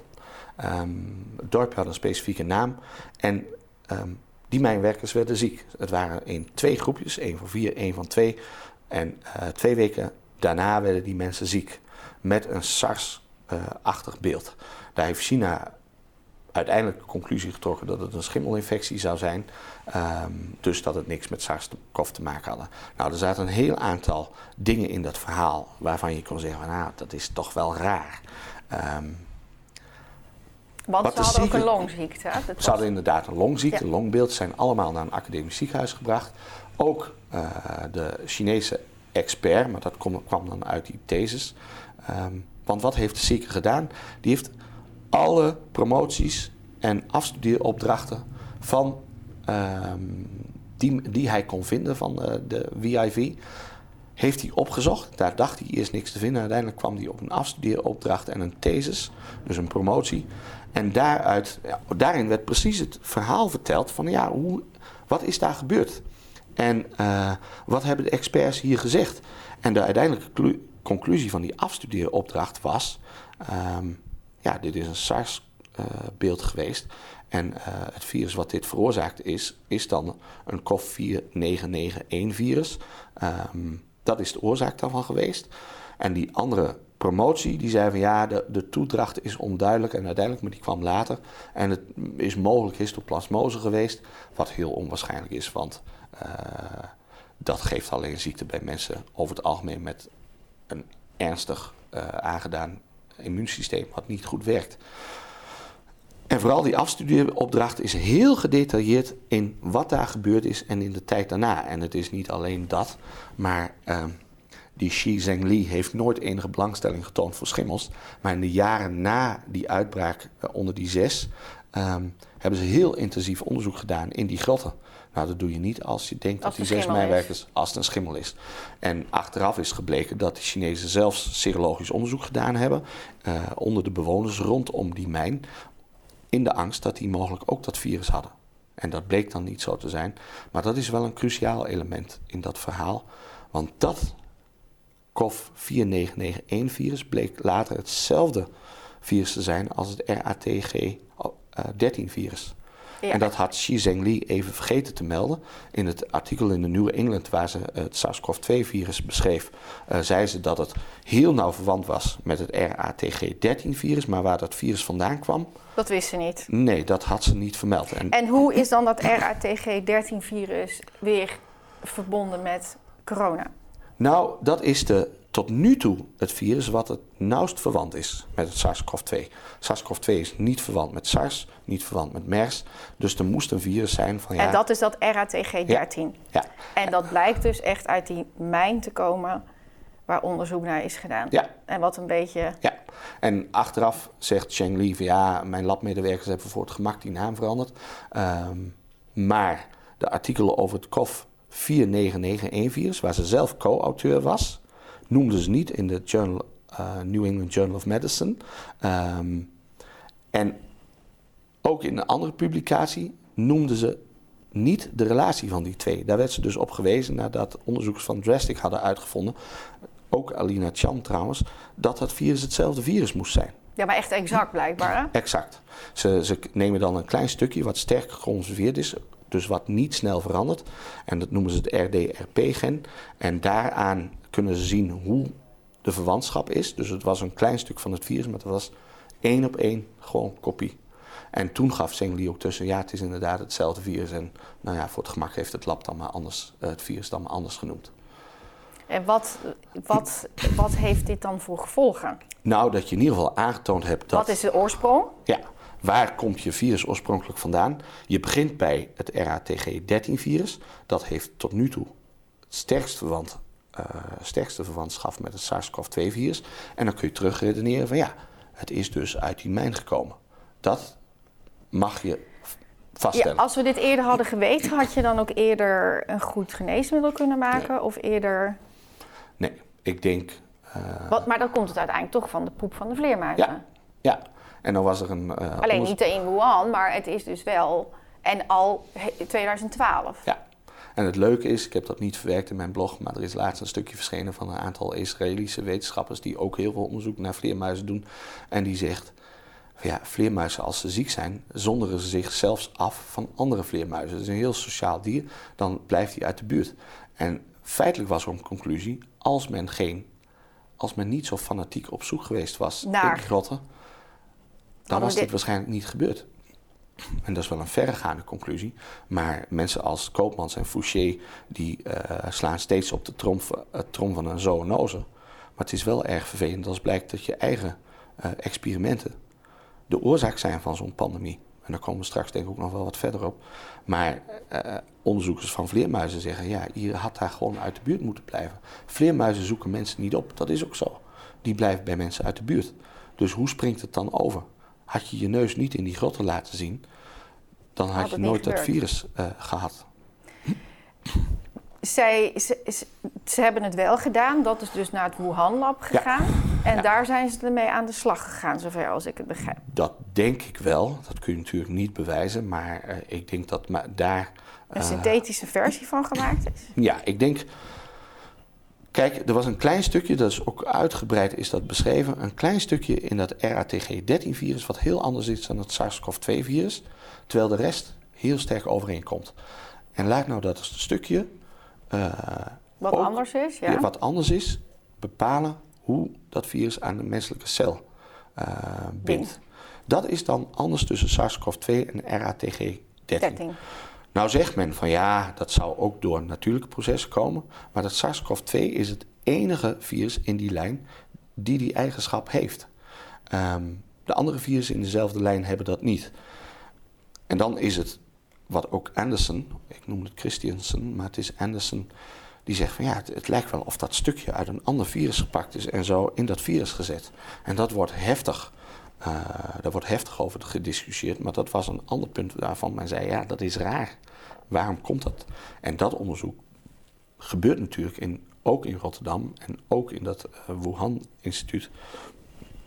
Ehm, het dorp had een specifieke naam en ehm, die mijnwerkers werden ziek. Het waren in twee groepjes, één van vier, één van twee. En uh, twee weken daarna werden die mensen ziek met een SARS-achtig beeld. Daar heeft China uiteindelijk de conclusie getrokken dat het een schimmelinfectie zou zijn. Ehm, dus dat het niks met SARS-CoV te maken hadden. Nou, er zaten een heel aantal dingen in dat verhaal waarvan je kon zeggen: nou, dat is toch wel raar. Um, Want ze hadden ook een longziekte. Ze hadden inderdaad een longziekte, ja. longbeeld. Ze zijn allemaal naar een academisch ziekenhuis gebracht. Ook uh, de Chinese expert, maar dat kwam, kwam dan uit die thesis. Um, want wat heeft de zieker gedaan? Die heeft alle promoties en afstudeeropdrachten van, um, die, die hij kon vinden van de, de VIV, heeft hij opgezocht. Daar dacht hij eerst niks te vinden. Uiteindelijk kwam hij op een afstudeeropdracht en een thesis, dus een promotie. En daaruit, daarin werd precies het verhaal verteld van ja, hoe, wat is daar gebeurd? En uh, wat hebben de experts hier gezegd? En de uiteindelijke conclusie van die afstudeeropdracht was... Um, ja, dit is een SARS-beeld uh, geweest. En uh, het virus wat dit veroorzaakt is, is dan een COV499-1-virus. Um, dat is de oorzaak daarvan geweest. En die andere promotie, die zei van ja, de, de toedracht is onduidelijk en uiteindelijk, maar die kwam later. En het is mogelijk histoplasmose geweest, wat heel onwaarschijnlijk is, want uh, dat geeft alleen ziekte bij mensen over het algemeen met een ernstig uh, aangedaan immuunsysteem wat niet goed werkt. En vooral die afstudeeropdracht is heel gedetailleerd in wat daar gebeurd is en in de tijd daarna. En het is niet alleen dat, maar uh, die Xi Zhengli heeft nooit enige belangstelling getoond voor schimmels. Maar in de jaren na die uitbraak uh, onder die zes um, hebben ze heel intensief onderzoek gedaan in die grotten. Nou, dat doe je niet als je denkt als dat die zes mijnwerkers, als het een schimmel is. En achteraf is gebleken dat de Chinezen zelfs serologisch onderzoek gedaan hebben uh, onder de bewoners rondom die mijn, in de angst dat die mogelijk ook dat virus hadden. En dat bleek dan niet zo te zijn. Maar dat is wel een cruciaal element in dat verhaal. Want dat COV499-1-virus bleek later hetzelfde virus te zijn als het RATG13-virus. Ja. En dat had Xi Zhengli even vergeten te melden. In het artikel in de New England waar ze het SARS-CoV-2-virus beschreef, uh, zei ze dat het heel nauw verwant was met het RATG13-virus. Maar waar dat virus vandaan kwam. Dat wist ze niet. Nee, dat had ze niet vermeld. En, en hoe is dan dat RATG13-virus weer verbonden met corona? Nou, dat is de tot nu toe het virus wat het nauwst verwant is met het SARS-CoV-2. SARS-CoV-2 is niet verwant met SARS, niet verwant met MERS. Dus er moest een virus zijn van ja... En dat is dat RATG-13. Ja. ja. En dat blijkt dus echt uit die mijn te komen waar onderzoek naar is gedaan. Ja. En wat een beetje... Ja, en achteraf zegt Cheng Li van ja, mijn labmedewerkers hebben voor het gemak die naam veranderd. Um, maar de artikelen over het COV 4991-virus, waar ze zelf co-auteur was noemden ze niet in de journal, uh, New England Journal of Medicine. Um, en ook in een andere publicatie noemden ze niet de relatie van die twee. Daar werd ze dus op gewezen nadat onderzoekers van Drastic hadden uitgevonden, ook Alina Chan trouwens, dat het virus hetzelfde virus moest zijn. Ja, maar echt exact blijkbaar. Hè? Exact. Ze, ze nemen dan een klein stukje wat sterk geconserveerd is, dus wat niet snel verandert. En dat noemen ze het RDRP-gen. En daaraan kunnen ze zien hoe de verwantschap is. Dus het was een klein stuk van het virus, maar het was één op één gewoon kopie. En toen gaf Zengli ook tussen, ja, het is inderdaad hetzelfde virus. En nou ja, voor het gemak heeft het lab dan maar anders, uh, het virus dan maar anders genoemd. En wat, wat, wat heeft dit dan voor gevolgen? Nou, dat je in ieder geval aangetoond hebt dat... Wat is de oorsprong? Ja, waar komt je virus oorspronkelijk vandaan? Je begint bij het RATG13-virus. Dat heeft tot nu toe het sterkst verwant uh, sterkste verwantschap met het SARS-CoV-2-virus. En dan kun je terugredeneren van ja, het is dus uit die mijn gekomen. Dat mag je vaststellen. Ja, als we dit eerder hadden geweten, had je dan ook eerder een goed geneesmiddel kunnen maken? Of eerder... Nee, ik denk... Uh... Wat, maar dan komt het uiteindelijk toch van de poep van de vleermuizen? Ja, ja. En dan was er een... Uh, Alleen niet in Wuhan, maar het is dus wel... En al 2012. Ja, en het leuke is, ik heb dat niet verwerkt in mijn blog, maar er is laatst een stukje verschenen van een aantal Israëlische wetenschappers die ook heel veel onderzoek naar vleermuizen doen. En die zegt, Ja, vleermuizen als ze ziek zijn, zonderen ze zich zelfs af van andere vleermuizen. Het is een heel sociaal dier, dan blijft hij uit de buurt. En feitelijk was er een conclusie, als men, geen, als men niet zo fanatiek op zoek geweest was Naar. in grotten, dan we was dit dit- waarschijnlijk niet gebeurd. En dat is wel een verregaande conclusie. Maar mensen als Koopmans en Fouché... die eh, slaan steeds op de trom, trom van een zoonose. Maar het is wel erg vervelend als blijkt dat je eigen eh, experimenten... de oorzaak zijn van zo'n pandemie. En daar komen we straks denk ik ook nog wel wat verder op. Maar eh, onderzoekers van vleermuizen zeggen... ja, je had daar gewoon uit de buurt moeten blijven. Vleermuizen zoeken mensen niet op, dat is ook zo. Die blijven bij mensen uit de buurt. Dus hoe springt het dan over? Had je je neus niet in die grotten laten zien... dan had, Had je nooit dat virus eh, gehad. Zij, ze, ze, ze hebben het wel gedaan. Dat is dus naar het Wuhan Lab gegaan. En Ja. daar zijn ze ermee aan de slag gegaan, zover als ik het begrijp. Dat denk ik wel. Dat kun je natuurlijk niet bewijzen. Maar eh, ik denk dat ma- daar... Een eh, synthetische versie van gemaakt is. Ja, ik denk. Kijk, er was een klein stukje, dat is ook uitgebreid is dat beschreven. Een klein stukje in dat RATG13-virus, wat heel anders is dan het SARS-CoV-2-virus. Terwijl de rest heel sterk overeenkomt. En laat nou dat stukje, eh, Wat Ook- anders is, ja. wat anders is, bepalen hoe dat virus aan de menselijke cel eh, bindt. Bindt. Dat is dan anders tussen SARS-CoV-2 en RATG13. 13. Nou zegt men van ja, dat zou ook door natuurlijke processen komen. Maar dat SARS-CoV-2 is het enige virus in die lijn die die eigenschap heeft. Ehm, de andere virussen in dezelfde lijn hebben dat niet. En dan is het wat ook Anderson, ik noem het Christiansen, maar het is Anderson, die zegt van ja, het, het lijkt wel of dat stukje uit een ander virus gepakt is en zo in dat virus gezet. En dat wordt heftig. Eh, daar wordt heftig over gediscussieerd, maar dat was een ander punt waarvan men zei: ja, dat is raar. Waarom komt dat? En dat onderzoek gebeurt natuurlijk in, ook in Rotterdam en ook in dat eh, Wuhan-instituut.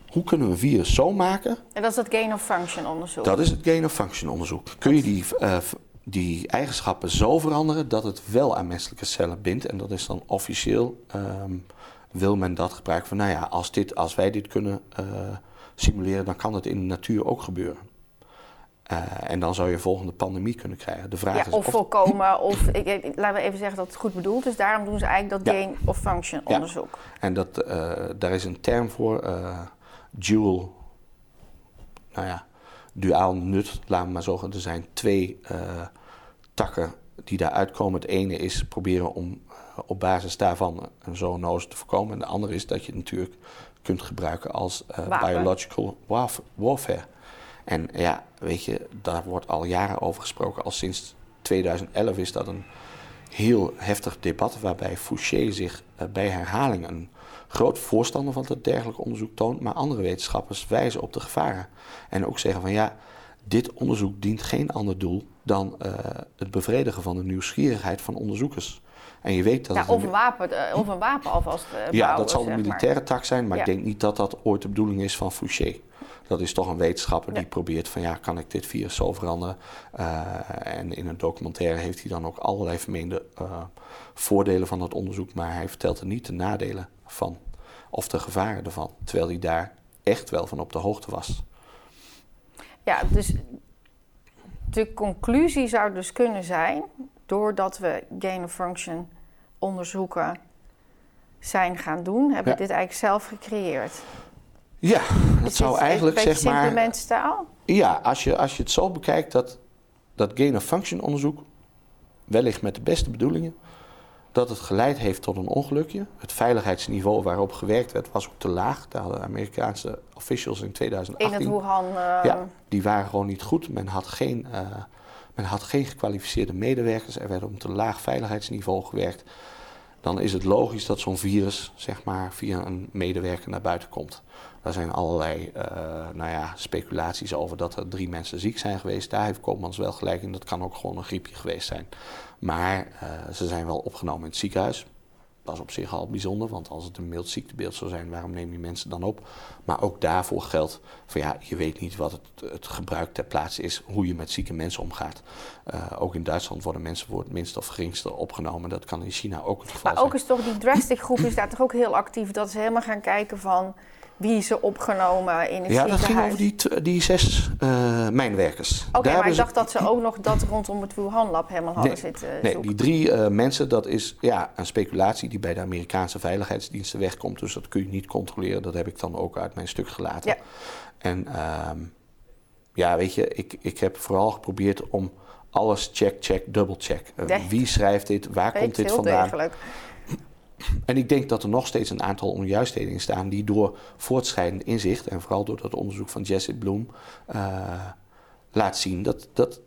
Hoe kunnen we een virus zo maken En dat is dat gain of function onderzoek. dat is het gain of function onderzoek. Kun je die, eh, die eigenschappen zo veranderen dat het wel aan menselijke cellen bindt? En dat is dan officieel, ehm, wil men dat gebruiken van, nou ja, als, dit, als wij dit kunnen simuleren, dan kan het in de natuur ook gebeuren. Eh, en dan zou je een volgende pandemie kunnen krijgen. De vraag ja, is of voorkomen, of ik, ik- laten we even zeggen dat het goed bedoeld is. Daarom doen ze eigenlijk dat Ja. gain of function Ja. onderzoek. En dat, eh, daar is een term voor, eh, dual, nou ja, duaal nut, laten we maar zeggen. Er zijn twee takken die daaruit komen. Het ene is proberen om op basis daarvan een zoonose te voorkomen. En de andere is dat je natuurlijk kunt gebruiken als eh, biological warf- warfare. En ja, weet je, daar wordt al jaren over gesproken. Al sinds 2011 is dat een heel heftig debat waarbij Fouché zich eh, bij herhaling een groot voorstander van het dergelijk onderzoek toont, maar andere wetenschappers wijzen op de gevaren. En ook zeggen van ja, dit onderzoek dient geen ander doel dan eh, het bevredigen van de nieuwsgierigheid van onderzoekers. En je weet dat Ja, of, een wapen, eh, of een wapen alvast eh, ja, dat zal de zeg maar. militaire tak zijn, maar Ja. ik denk niet dat dat ooit de bedoeling is van Fouché. Dat is toch een wetenschapper die probeert van ja, kan ik dit virus zo veranderen? Eh, en in een documentaire heeft hij dan ook allerlei vermeende voordelen van dat onderzoek, maar hij vertelt er niet de nadelen van of de gevaren ervan. Terwijl hij daar echt wel van op de hoogte was. Ja, dus de conclusie zou dus kunnen zijn, doordat we gain of function onderzoeken zijn gaan doen, hebben we Ja. dit eigenlijk zelf gecreëerd. Ja, dat Het zou eigenlijk zeg maar. Ja, als je, als je het zo bekijkt, dat, dat gain of function onderzoek, wellicht met de beste bedoelingen, dat het geleid heeft tot een ongelukje. Het veiligheidsniveau waarop gewerkt werd was ook te laag. Daar hadden Amerikaanse officials in In 2018. het Wuhan. Ja, die waren gewoon niet goed. Men had geen, eh, men had geen gekwalificeerde medewerkers. Er werd op een laag veiligheidsniveau gewerkt. Dan is het logisch dat zo'n virus zeg maar, via een medewerker naar buiten komt. Daar zijn allerlei eh, nou ja, speculaties over dat er drie mensen ziek zijn geweest. Daar heeft Koopmans wel gelijk in. Dat kan ook gewoon een griepje geweest zijn. Maar eh, ze zijn wel opgenomen in het ziekenhuis. Dat is op zich al bijzonder, want als het een mild ziektebeeld zou zijn, waarom neem je mensen dan op? Maar ook daarvoor geldt van ja, je weet niet wat het, het gebruik ter plaatse is, hoe je met zieke mensen omgaat. Eh, ook in Duitsland worden mensen voor het minste of geringste opgenomen. Dat kan in China ook het geval Maar ook zijn. is toch die drastic groep is daar toch ook heel actief. Dat ze helemaal gaan kijken van wie ze opgenomen in het Ja, dat ziekenhuis. ging over die, die zes eh, mijnwerkers. Oké, maar ik dacht dat ze ook nog dat rondom het Wuhan Lab helemaal hadden zitten Nee, zoeken. die drie eh, mensen, dat is ja, een speculatie die bij de Amerikaanse veiligheidsdiensten wegkomt. Dus dat kun je niet controleren. Dat heb ik dan ook uit mijn stuk gelaten. Ja. En ehm, ja, weet je, ik, ik heb vooral geprobeerd om alles check, check, double check. Eh, Nee. Wie schrijft dit? Waar Weet komt dit heel vandaan? degelijk. En ik denk dat er nog steeds een aantal onjuistheden in staan die door voortschrijdend inzicht en vooral door dat onderzoek van Jesse Bloem eh, laat zien dat, dat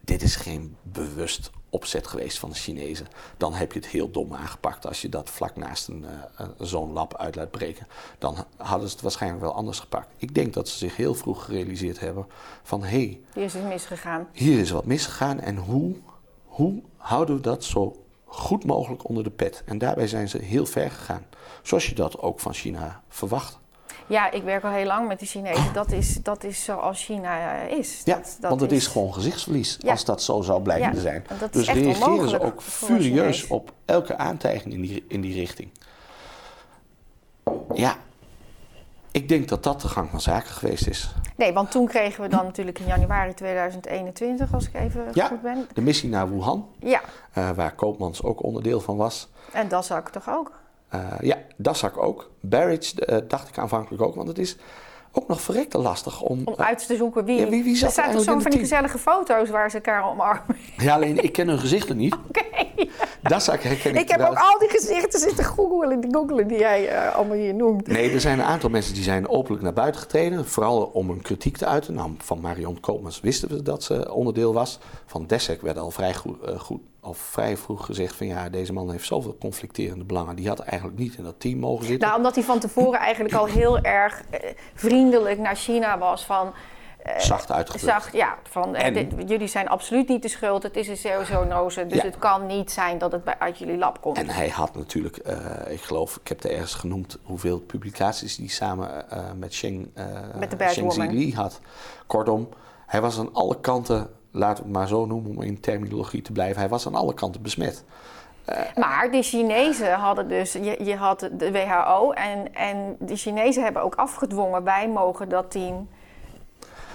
dit is geen bewust opzet geweest van de Chinezen. Dan heb je het heel dom aangepakt als je dat vlak naast een, eh, zo'n lab uit laat breken. Dan hadden ze het waarschijnlijk wel anders gepakt. Ik denk dat ze zich heel vroeg gerealiseerd hebben van hé, hey, Hier is het misgegaan. hier is wat misgegaan en hoe, hoe houden we dat zo goed mogelijk onder de pet? En daarbij zijn ze heel ver gegaan. Zoals je dat ook van China verwacht. Ja, ik werk al heel lang met de Chinezen. Dat is, dat is zoals China eh, is. Ja, dat, want het is, gewoon gezichtsverlies Ja. als dat zo zou blijven Ja, zijn. dus reageren ze ook furieus op elke aantijging in die, in die richting. Ja, ik denk dat dat de gang van zaken geweest is. Nee, want toen kregen we dan natuurlijk in januari 2021, als ik even Ja. goed ben. De missie naar Wuhan, Ja, eh, waar Koopmans ook onderdeel van was. en dat zag ik toch ook. Eh, ja, Dassak ook. Barrage eh, dacht ik aanvankelijk ook, want het is ook nog verrekte lastig om... Om uit te zoeken wie. Ja, wie- wie zat er staan er toch zo eigenlijk van die gezellige foto's waar ze elkaar omarmen. ja, alleen ik ken hun gezichten niet. Oké. Dassak herken ik Ik heb ook al die gezichten zitten googelen, googelen die jij eh, allemaal hier noemt. Nee, er zijn een aantal mensen die zijn openlijk naar buiten getreden. Vooral om een kritiek te uiten. Nou, van Marion Koopmans wisten we dat ze onderdeel was. Van Dessek werd al vrij, goed, eh, goed, al vrij vroeg gezegd van... ja, deze man heeft zoveel conflicterende belangen. Die had eigenlijk niet in dat team mogen zitten. Nou, omdat hij van tevoren eigenlijk al heel erg eh, vriendelijk naar China was. Van, eh, Zacht uitgedrukt. Zacht, ja, van eh, En- dit- jullie zijn absoluut niet de schuld. Het is een zoonose, dus Ja. het kan niet zijn dat het bij, uit jullie lab komt. En hij had natuurlijk, ik geloof, ik heb er ergens genoemd... hoeveel publicaties hij samen met Sheng, eh Met de Sheng had. Kortom, hij was aan alle kanten... laten we het maar zo noemen om in terminologie te blijven... hij was aan alle kanten besmet. Maar de Chinezen hadden dus, je, je had de WHO en, en de Chinezen hebben ook afgedwongen, wij mogen dat team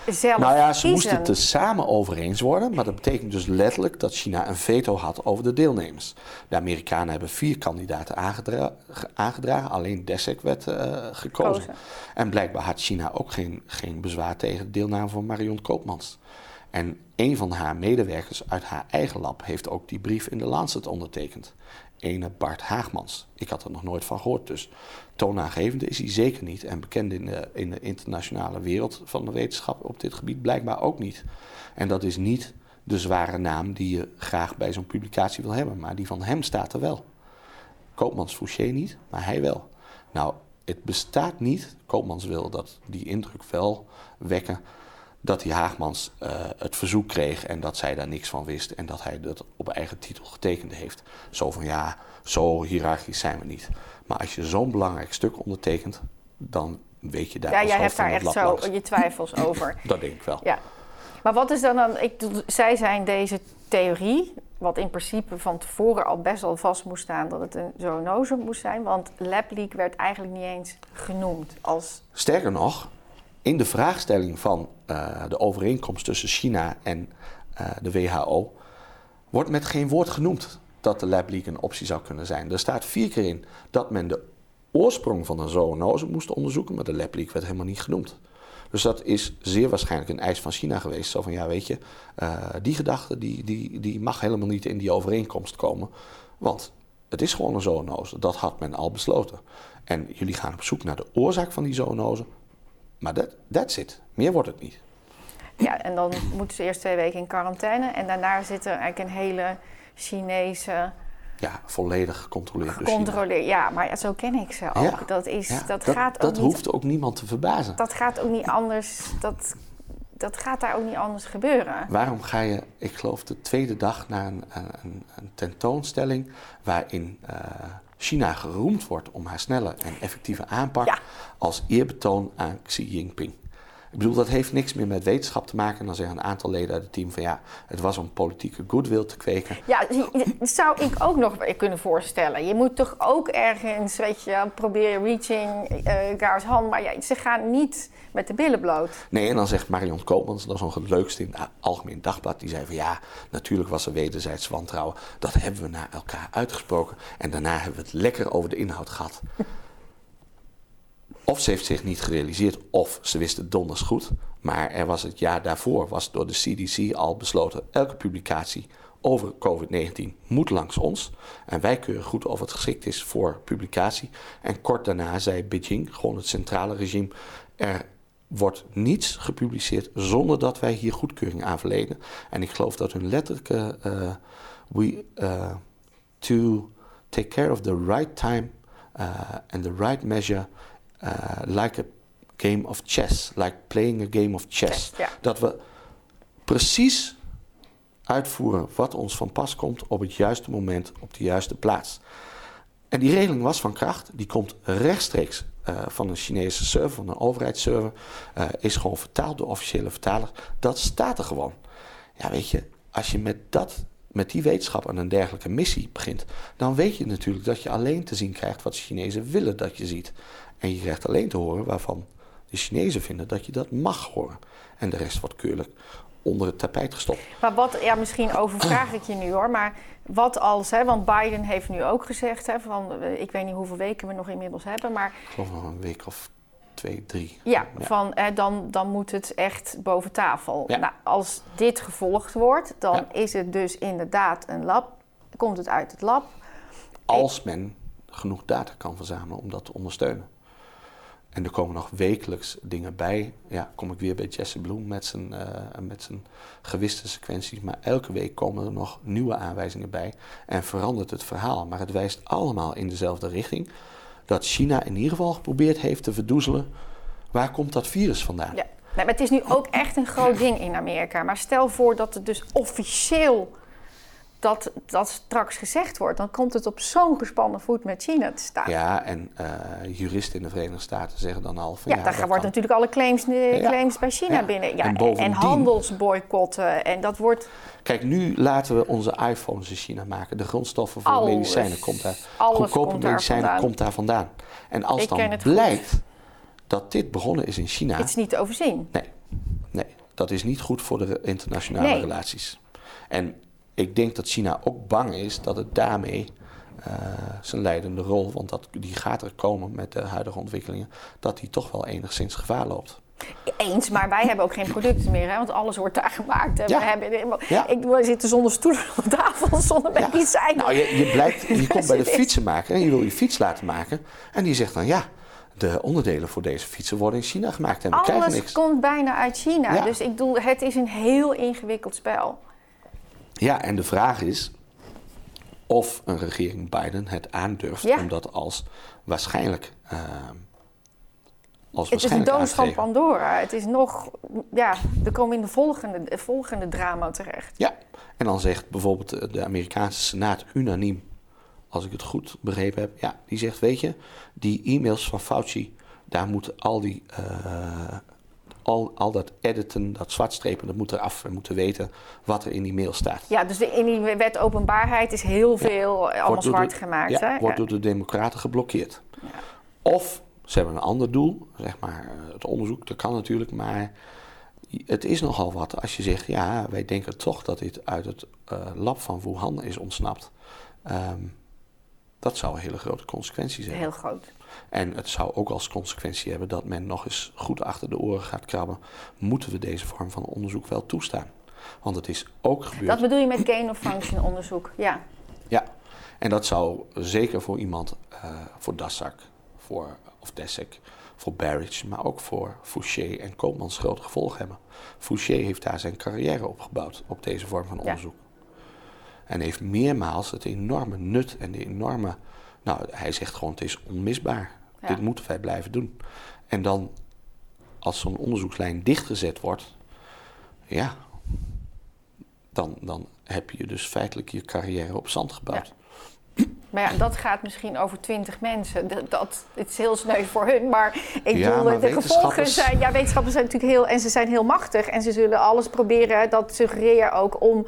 zelf Nou ja, ze kiezen. moesten het er samen over eens worden. Maar dat betekent dus letterlijk dat China een veto had over de deelnemers. De Amerikanen hebben vier kandidaten aangedra- ge- aangedragen. Alleen Dessek werd eh, gekozen. Kozen. En blijkbaar had China ook geen, geen bezwaar tegen de deelname van Marion Koopmans. En een van haar medewerkers uit haar eigen lab heeft ook die brief in de Lancet ondertekend. Ene Bart Haagmans. Ik had er nog nooit van gehoord, dus toonaangevende is hij zeker niet. En bekend in de, in de internationale wereld van de wetenschap op dit gebied blijkbaar ook niet. En dat is niet de zware naam die je graag bij zo'n publicatie wil hebben, maar die van hem staat er wel. Koopmans Fouché niet, maar hij wel. Nou, het bestaat niet, Koopmans wil dat die indruk wel wekken, dat die Haagmans eh, het verzoek kreeg en dat zij daar niks van wist en dat hij dat op eigen titel getekend heeft. Zo van ja, zo hiërarchisch zijn we niet. Maar als je zo'n belangrijk stuk ondertekent, dan weet je daar Ja, jij hebt daar echt zo langs. je twijfels over. Dat denk ik wel. Ja. Maar wat is dan dan, ik, zij zijn deze theorie, wat in principe van tevoren al best wel vast moest staan dat het een zoonose moest zijn, want lab leak werd eigenlijk niet eens genoemd als Sterker nog, in de vraagstelling van eh, de overeenkomst tussen China en eh, de WHO wordt met geen woord genoemd dat de lab leak een optie zou kunnen zijn. Er staat vier keer in dat men de oorsprong van een zoonose moest onderzoeken, maar de lab leak werd helemaal niet genoemd. Dus dat is zeer waarschijnlijk een eis van China geweest. Zo van ja, weet je, eh, die gedachte die, die, die mag helemaal niet in die overeenkomst komen. Want het is gewoon een zoonose. Dat had men al besloten. En jullie gaan op zoek naar de oorzaak van die zoonose. Maar dat that's it. Meer wordt het niet. Ja, en dan moeten ze eerst twee weken in quarantaine. En daarna zit er eigenlijk een hele Chinese Ja, volledig gecontroleerd controleer. Ja, maar ja, zo ken ik ze ook. Ja, Dat, is, Ja, dat, gaat ook dat niet. hoeft ook niemand te verbazen. Dat gaat ook niet anders. Dat, dat gaat daar ook niet anders gebeuren. Waarom ga je, ik geloof, de tweede dag naar een, een, een tentoonstelling waarin eh, China geroemd wordt om haar snelle en effectieve aanpak Ja. als eerbetoon aan Xi Jinping? Ik bedoel, dat heeft niks meer met wetenschap te maken. En dan zeggen een aantal leden uit het team van ja, het was om politieke goodwill te kweken. Ja, dat zou ik ook nog kunnen voorstellen. Je moet toch ook ergens, weet je, proberen reaching uh, hand. Maar ja, ze gaan niet met de billen bloot. Nee, en dan zegt Marion Koopmans, dat is nog het leukste in het Algemeen Dagblad. Die zei van ja, natuurlijk was er wederzijds wantrouwen. Dat hebben we naar elkaar uitgesproken. En daarna hebben we het lekker over de inhoud gehad. Of ze heeft zich niet gerealiseerd, of ze wist het donders goed. Maar er was het jaar daarvoor, was door de CDC al besloten, elke publicatie over COVID-19 moet langs ons. En wij keuren goed of het geschikt is voor publicatie. En kort daarna zei Beijing, gewoon het centrale regime, er wordt niets gepubliceerd zonder dat wij hier goedkeuring aan verlenen. En ik geloof dat hun letterlijke uh, we uh, to take care of the right time uh, and the right measure uh, like a game of chess, like playing a game of chess. Dat we precies uitvoeren wat ons van pas komt op het juiste moment, op de juiste plaats. En die regeling was van kracht, die komt rechtstreeks uh, van een Chinese server, van een overheidsserver, uh, is gewoon vertaald door officiële vertalers. Dat staat er gewoon. Ja, weet je, als je met dat met die wetenschap aan een dergelijke missie begint, dan weet je natuurlijk dat je alleen te zien krijgt wat de Chinezen willen dat je ziet. En je krijgt alleen te horen waarvan de Chinezen vinden dat je dat mag horen. En de rest wordt keurig onder het tapijt gestopt. Maar wat, ja, misschien overvraag ik je nu hoor, maar wat als, hè, want Biden heeft nu ook gezegd, hè, van, eh, ik weet niet hoeveel weken we nog inmiddels hebben, maar... Ik geloof nog een week of twee, drie. Ja, Van, hè, dan, dan moet het echt boven tafel. Nou, als dit gevolgd wordt, dan is het dus inderdaad een lab, komt het uit het lab. Als men genoeg data kan verzamelen om dat te ondersteunen. En er komen nog wekelijks dingen bij. Ja, kom ik weer bij Jesse Bloem met zijn, uh, met zijn gewiste sequenties. Maar elke week komen er nog nieuwe aanwijzingen bij. En verandert het verhaal. Maar het wijst allemaal in dezelfde richting. Dat China in ieder geval geprobeerd heeft te verdoezelen. Waar komt dat virus vandaan? Ja, maar het is nu ook echt een groot ding in Amerika. Maar stel voor dat het dus officieel dat dat straks gezegd wordt, dan komt het op zo'n gespannen voet met China te staan. Ja, en uh, juristen in de Verenigde Staten zeggen dan al van... Ja, ja daar wordt natuurlijk alle claims, claims bij China binnen. Ja, en, bovendien, en handelsboycotten. En dat wordt... Kijk, nu laten we onze iPhones in China maken. De grondstoffen voor alles, medicijnen komt daar. Goedkope komt medicijnen daar komt daar vandaan. En als dan blijkt dat dit begonnen is in China... Het is niet te overzien. Nee, nee dat is niet goed voor de internationale relaties. En ik denk dat China ook bang is dat het daarmee uh, zijn leidende rol, want dat, die gaat er komen met de huidige ontwikkelingen, dat die toch wel enigszins gevaar loopt. Eens, maar wij hebben ook geen producten meer, hè, want alles wordt daar gemaakt. Ja. We, hebben, ja. ik, we zitten zonder stoelen op tafel, zonder medicijnen. Nou, je, je, blijkt, je komt bij de fietsenmaker en je wil je fiets laten maken. En die zegt dan ja, de onderdelen voor deze fietsen worden in China gemaakt en we Alles krijgen niks. komt bijna uit China. Dus ik bedoel, het is een heel ingewikkeld spel. Ja, en de vraag is of een regering Biden het aandurft om dat als waarschijnlijk. Uh, als het is een doos van Pandora. Het is nog, ja, we komen in de volgende, volgende drama terecht. Ja, en dan zegt bijvoorbeeld de Amerikaanse Senaat unaniem, als ik het goed begrepen heb, ja, die zegt: Weet je, die e-mails van Fauci, daar moeten al die uh, al, al dat editen, dat zwartstrepen, dat moet eraf. We moeten weten wat er in die mail staat. Ja, dus de, in die wet openbaarheid is heel veel allemaal zwart gemaakt. Ja, hè? wordt door de democraten geblokkeerd. Of ze hebben een ander doel, zeg maar het onderzoek, dat kan natuurlijk, maar het is nogal wat als je zegt, ja, wij denken toch dat dit uit het uh, lab van Wuhan is ontsnapt. Um, dat zou een hele grote consequenties hebben. Heel groot. En het zou ook als consequentie hebben dat men nog eens goed achter de oren gaat krabben. Moeten we deze vorm van onderzoek wel toestaan? Want het is ook gebeurd. Dat bedoel je met gain of function onderzoek, ja. Ja, en dat zou zeker voor iemand, uh, voor Dassak, voor, of Dessek, voor Barrage, maar ook voor Fouché en Koopmans grote gevolgen hebben. Fouché heeft daar zijn carrière opgebouwd op deze vorm van onderzoek. En heeft meermaals het enorme nut en de enorme. Nou, hij zegt gewoon: het is onmisbaar. Dit moeten wij blijven doen. En dan, als zo'n onderzoekslijn dichtgezet wordt, ja, dan, dan heb je dus feitelijk je carrière op zand gebouwd. Maar ja, dat gaat misschien over twintig mensen. Dat, dat, het is heel sneu voor hun. Maar ik Ja, bedoel, maar de gevolgen zijn... Ja, wetenschappers zijn natuurlijk heel... En ze zijn heel machtig. En ze zullen alles proberen, dat suggereer ook, om,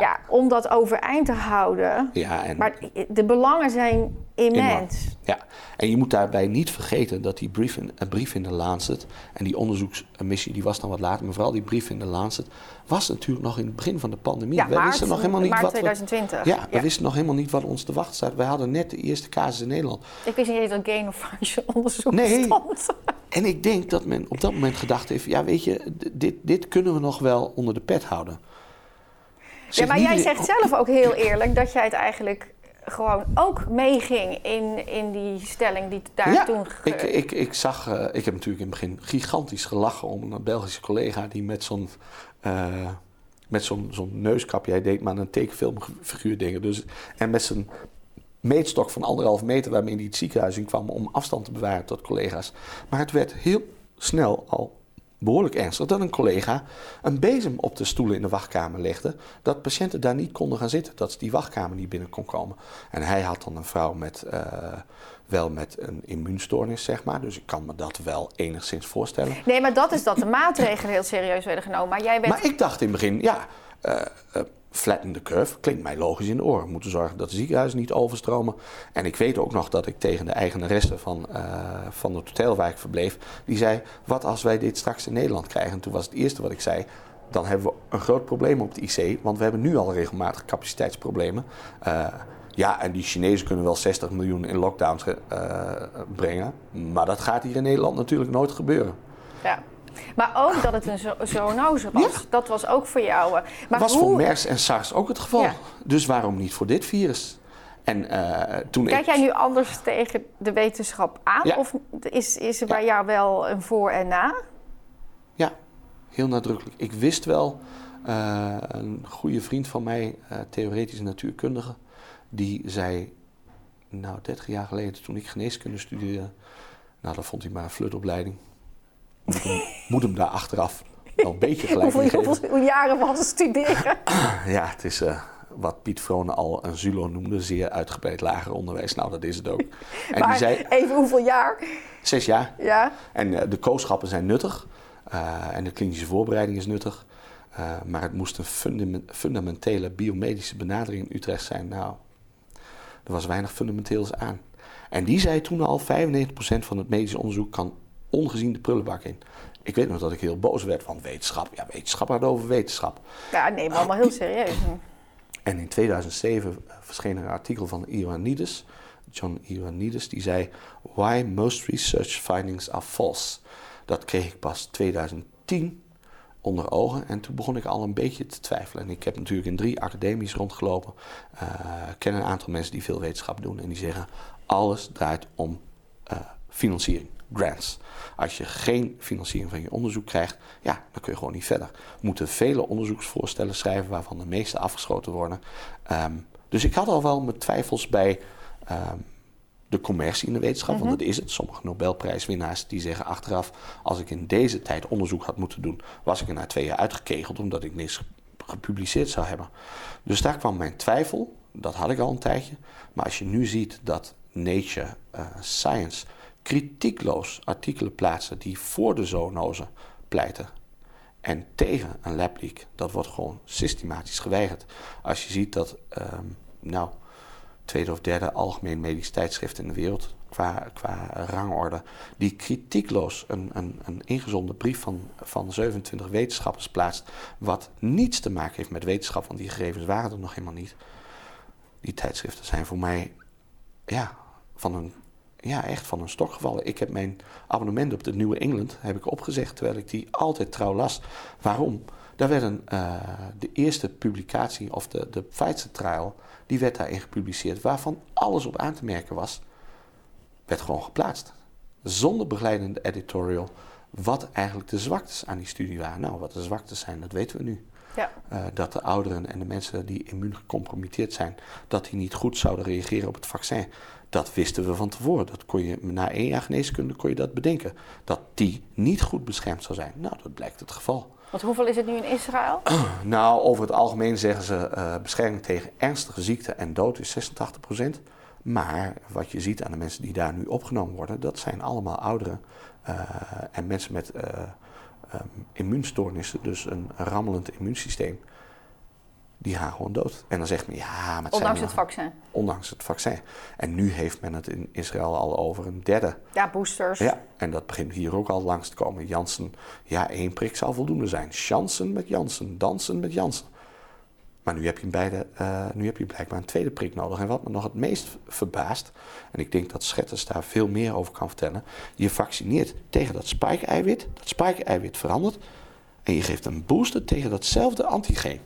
ja. om dat overeind te houden. Ja, en, Maar de belangen zijn immens. ja. en je moet daarbij niet vergeten dat die brief in, een brief in de Lancet en die onderzoeksmissie, die was dan wat later, maar vooral die brief in de Lancet, was natuurlijk nog in het begin van de pandemie. Ja, maart, wisten nog helemaal niet maart wat we- 2020. ja, we wisten nog helemaal niet wat ons te wachten staat. Wij hadden net de eerste casus in Nederland. Ik wist niet eens dat gain of function onderzoek Nee. stond. En ik denk dat men op dat moment gedacht heeft: ja, weet je, dit, dit kunnen we nog wel onder de pet houden. Ja, maar jij zegt zelf ook heel eerlijk dat jij het eigenlijk gewoon ook meeging in, in die stelling die daar ja, toen... ge- ik, ik, ik zag, eh, ik heb natuurlijk in het begin gigantisch gelachen om een Belgische collega die met zo'n eh, met zo'n zo'n neuskapje, hij deed maar een tekenfilmfiguur dingen, dus, en met zijn meetstok van anderhalf meter waarmee hij het ziekenhuis in kwam om afstand te bewaren tot collega's. Maar het werd heel snel al behoorlijk ernstig dat een collega een bezem op de stoelen in de wachtkamer legde, dat patiënten daar niet konden gaan zitten, dat ze die wachtkamer niet binnen kon komen. En hij had dan een vrouw met, eh, wel met een immuunstoornis, zeg maar, dus ik kan me dat wel enigszins voorstellen. Nee, maar dat is dat de maatregelen heel serieus werden genomen. Maar jij bent... Maar ik dacht in het begin, ja, eh eh, flatten the curve klinkt mij logisch in de oren. We moeten zorgen dat de ziekenhuizen niet overstromen. En ik weet ook nog dat ik tegen de eigenaresse van, eh, van het hotel waar ik verbleef, die zei, wat als wij dit straks in Nederland krijgen? En toen was het eerste wat ik zei, dan hebben we een groot probleem op de IC, want we hebben nu al regelmatig capaciteitsproblemen. Eh, ja, en die Chinezen kunnen wel 60 miljoen in lockdowns eh, brengen, maar dat gaat hier in Nederland natuurlijk nooit gebeuren. Ja. Maar ook dat het een zo zoonose was. Ja. Dat was ook voor jou. eh, Maar was hoe... voor MERS en SARS ook het geval. Ja. Dus waarom niet voor dit virus? En eh, toen Kijk ik... jij nu anders tegen de wetenschap aan? Ja. Of is, is er bij jou wel een voor en na? Ja, heel nadrukkelijk. Ik wist wel, eh, een goede vriend van mij, theoretische natuurkundige, die zei, nou 30 jaar geleden toen ik geneeskunde studeerde, nou dat vond hij maar een flutopleiding. Moet hem, moet hem daar achteraf wel een beetje gelijk Hoeveel, hoeveel jaren was het studeren? Ja, het is eh, wat Piet Vrone al een ZULO noemde, zeer uitgebreid lager onderwijs. Nou, dat is het ook. En maar die zei, even hoeveel jaar? zes jaar. Ja. En eh, de kooschappen zijn nuttig eh, en de klinische voorbereiding is nuttig. Maar het moest een fundament- fundamentele biomedische benadering in Utrecht zijn. Nou, er was weinig fundamenteels aan. En die zei toen al, 95% van het medisch onderzoek kan ongezien de prullenbak in. Ik weet nog dat ik heel boos werd van wetenschap. Ja, wetenschap gaat over wetenschap. Ja, neem allemaal heel serieus. En in 2007 verscheen er een artikel van Ioannidis, John Ioannidis, die zei: Why most research findings are false. Dat kreeg ik pas 2010 onder ogen en toen begon ik al een beetje te twijfelen. En ik heb natuurlijk in drie academies rondgelopen. Ik ken een aantal mensen die veel wetenschap doen en die zeggen: alles draait om eh, financiering, grants. Als je geen financiering van je onderzoek krijgt, ja, dan kun je gewoon niet verder. We moeten vele onderzoeksvoorstellen schrijven, waarvan de meeste afgeschoten worden. Ehm, dus ik had al wel mijn twijfels bij ehm, de commercie in de wetenschap, want dat is het. Sommige Nobelprijswinnaars die zeggen achteraf, als ik in deze tijd onderzoek had moeten doen, was ik er na twee jaar uitgekegeld omdat ik niks gepubliceerd zou hebben. Dus daar kwam mijn twijfel, dat had ik al een tijdje. Maar als je nu ziet dat Nature eh, Science kritiekloos artikelen plaatsen die voor de zoonose pleiten en tegen een lableak, dat wordt gewoon systematisch geweigerd. Als je ziet dat, ehm, nou, tweede of derde algemeen medisch tijdschrift in de wereld qua, qua rangorde, die kritiekloos een, een, een ingezonden brief van, van 27 wetenschappers plaatst, wat niets te maken heeft met wetenschap, want die gegevens waren er nog helemaal niet. Die tijdschriften zijn voor mij, ja, van een, ja, echt van een stok gevallen. Ik heb mijn abonnement op de Nieuwe England heb ik opgezegd, terwijl ik die altijd trouw las. Waarom? Daar werd een, eh, de eerste publicatie, of de, de Pfizer trial, die werd daarin gepubliceerd, waarvan alles op aan te merken was, werd gewoon geplaatst. Zonder begeleidende editorial, wat eigenlijk de zwaktes aan die studie waren. Nou, wat de zwaktes zijn, dat weten we nu. Ja. Uh, dat de ouderen en de mensen die immuun gecompromitteerd zijn, dat die niet goed zouden reageren op het vaccin. Dat wisten we van tevoren. Dat kon je, na één jaar geneeskunde kon je dat bedenken. Dat die niet goed beschermd zou zijn. Nou, dat blijkt het geval. Want hoeveel is het nu in Israël? nou, over het algemeen zeggen ze uh, bescherming tegen ernstige ziekte en dood is 86%. Maar wat je ziet aan de mensen die daar nu opgenomen worden, dat zijn allemaal ouderen uh, en mensen met uh, um, immuunstoornissen, dus een rammelend immuunsysteem. Die gaan gewoon dood. En dan zegt men ja, maar Ondanks zijn het vaccin. Ondanks het vaccin. En nu heeft men het in Israël al over een derde. Ja, boosters. Ja, en dat begint hier ook al langs te komen. Janssen, ja, één prik zal voldoende zijn. Janssen met Janssen, dansen met Janssen. Maar nu heb je, beide, uh, nu heb je blijkbaar een tweede prik nodig. En wat me nog het meest verbaast, en ik denk dat Schetters daar veel meer over kan vertellen. Je vaccineert tegen dat spike-eiwit, dat spike-eiwit verandert. En je geeft een booster tegen datzelfde antigeen.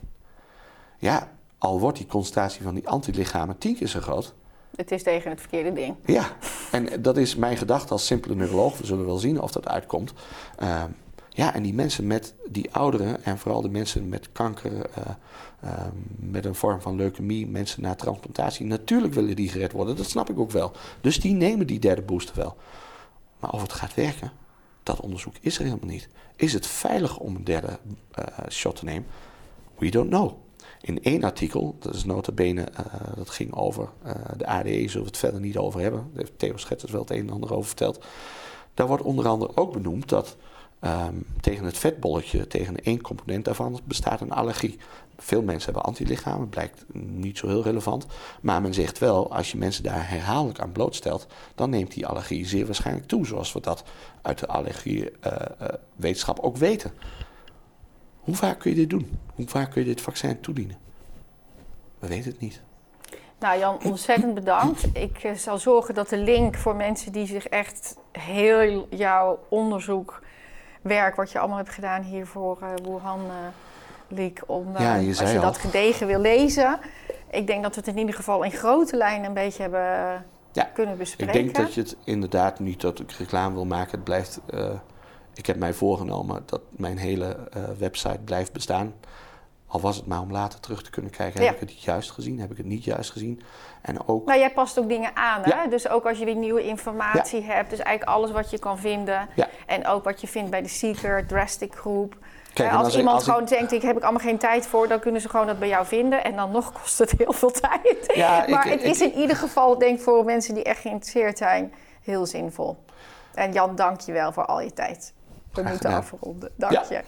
Ja, al wordt die concentratie van die antilichamen tien keer zo groot. Het is tegen het verkeerde ding. Ja, en dat is mijn gedachte als simpele neuroloog. We zullen wel zien of dat uitkomt. Uh, ja, en die mensen met die ouderen en vooral de mensen met kanker, uh, uh, met een vorm van leukemie, mensen na transplantatie, natuurlijk willen die gered worden. Dat snap ik ook wel. Dus die nemen die derde booster wel. Maar of het gaat werken, dat onderzoek is er helemaal niet. Is het veilig om een derde uh, shot te nemen? We don't know. In één artikel, dat is nota bene, dat ging over de ADE, zullen we het verder niet over hebben. Daar heeft Theo Schetters wel het een en ander over verteld. Daar wordt onder andere ook benoemd dat Um, tegen het vetbolletje, tegen één component daarvan, bestaat een allergie. Veel mensen hebben antilichamen, blijkt niet zo heel relevant. Maar men zegt wel, als je mensen daar herhaaldelijk aan blootstelt, dan neemt die allergie zeer waarschijnlijk toe, zoals we dat uit de allergiewetenschap uh, uh, ook weten. Hoe vaak kun je dit doen? Hoe vaak kun je dit vaccin toedienen? We weten het niet. Nou Jan, ontzettend bedankt. Ik uh, zal zorgen dat de link voor mensen die zich echt heel jouw onderzoek werk wat je allemaal hebt gedaan hier voor uh, Wuhan uh, Leak. Om, ja, je als je al. dat gedegen wil lezen. Ik denk dat we het in ieder geval in grote lijnen een beetje hebben ja, kunnen bespreken. Ik denk dat je het inderdaad niet dat ik reclame wil maken. Het blijft. Ik heb mij voorgenomen dat mijn hele website blijft bestaan. Al was het maar om later terug te kunnen kijken. Ja. Heb ik het juist gezien? Heb ik het niet juist gezien? En ook... Nou, jij past ook dingen aan. Ja. Hè? Dus ook als je weer nieuwe informatie hebt. Dus eigenlijk alles wat je kan vinden. En ook wat je vindt bij de Seeker, Drastic Groep. Kijk, Eh, als, iemand als ik- gewoon denkt, ik heb ik allemaal geen tijd voor, dan kunnen ze gewoon dat bij jou vinden. En dan nog kost het heel veel tijd. Ja, maar ik- het is in ieder geval, denk ik, voor mensen die echt geïnteresseerd zijn, heel zinvol. En Jan, dank je wel voor al je tijd. We moeten afronden. Dank je.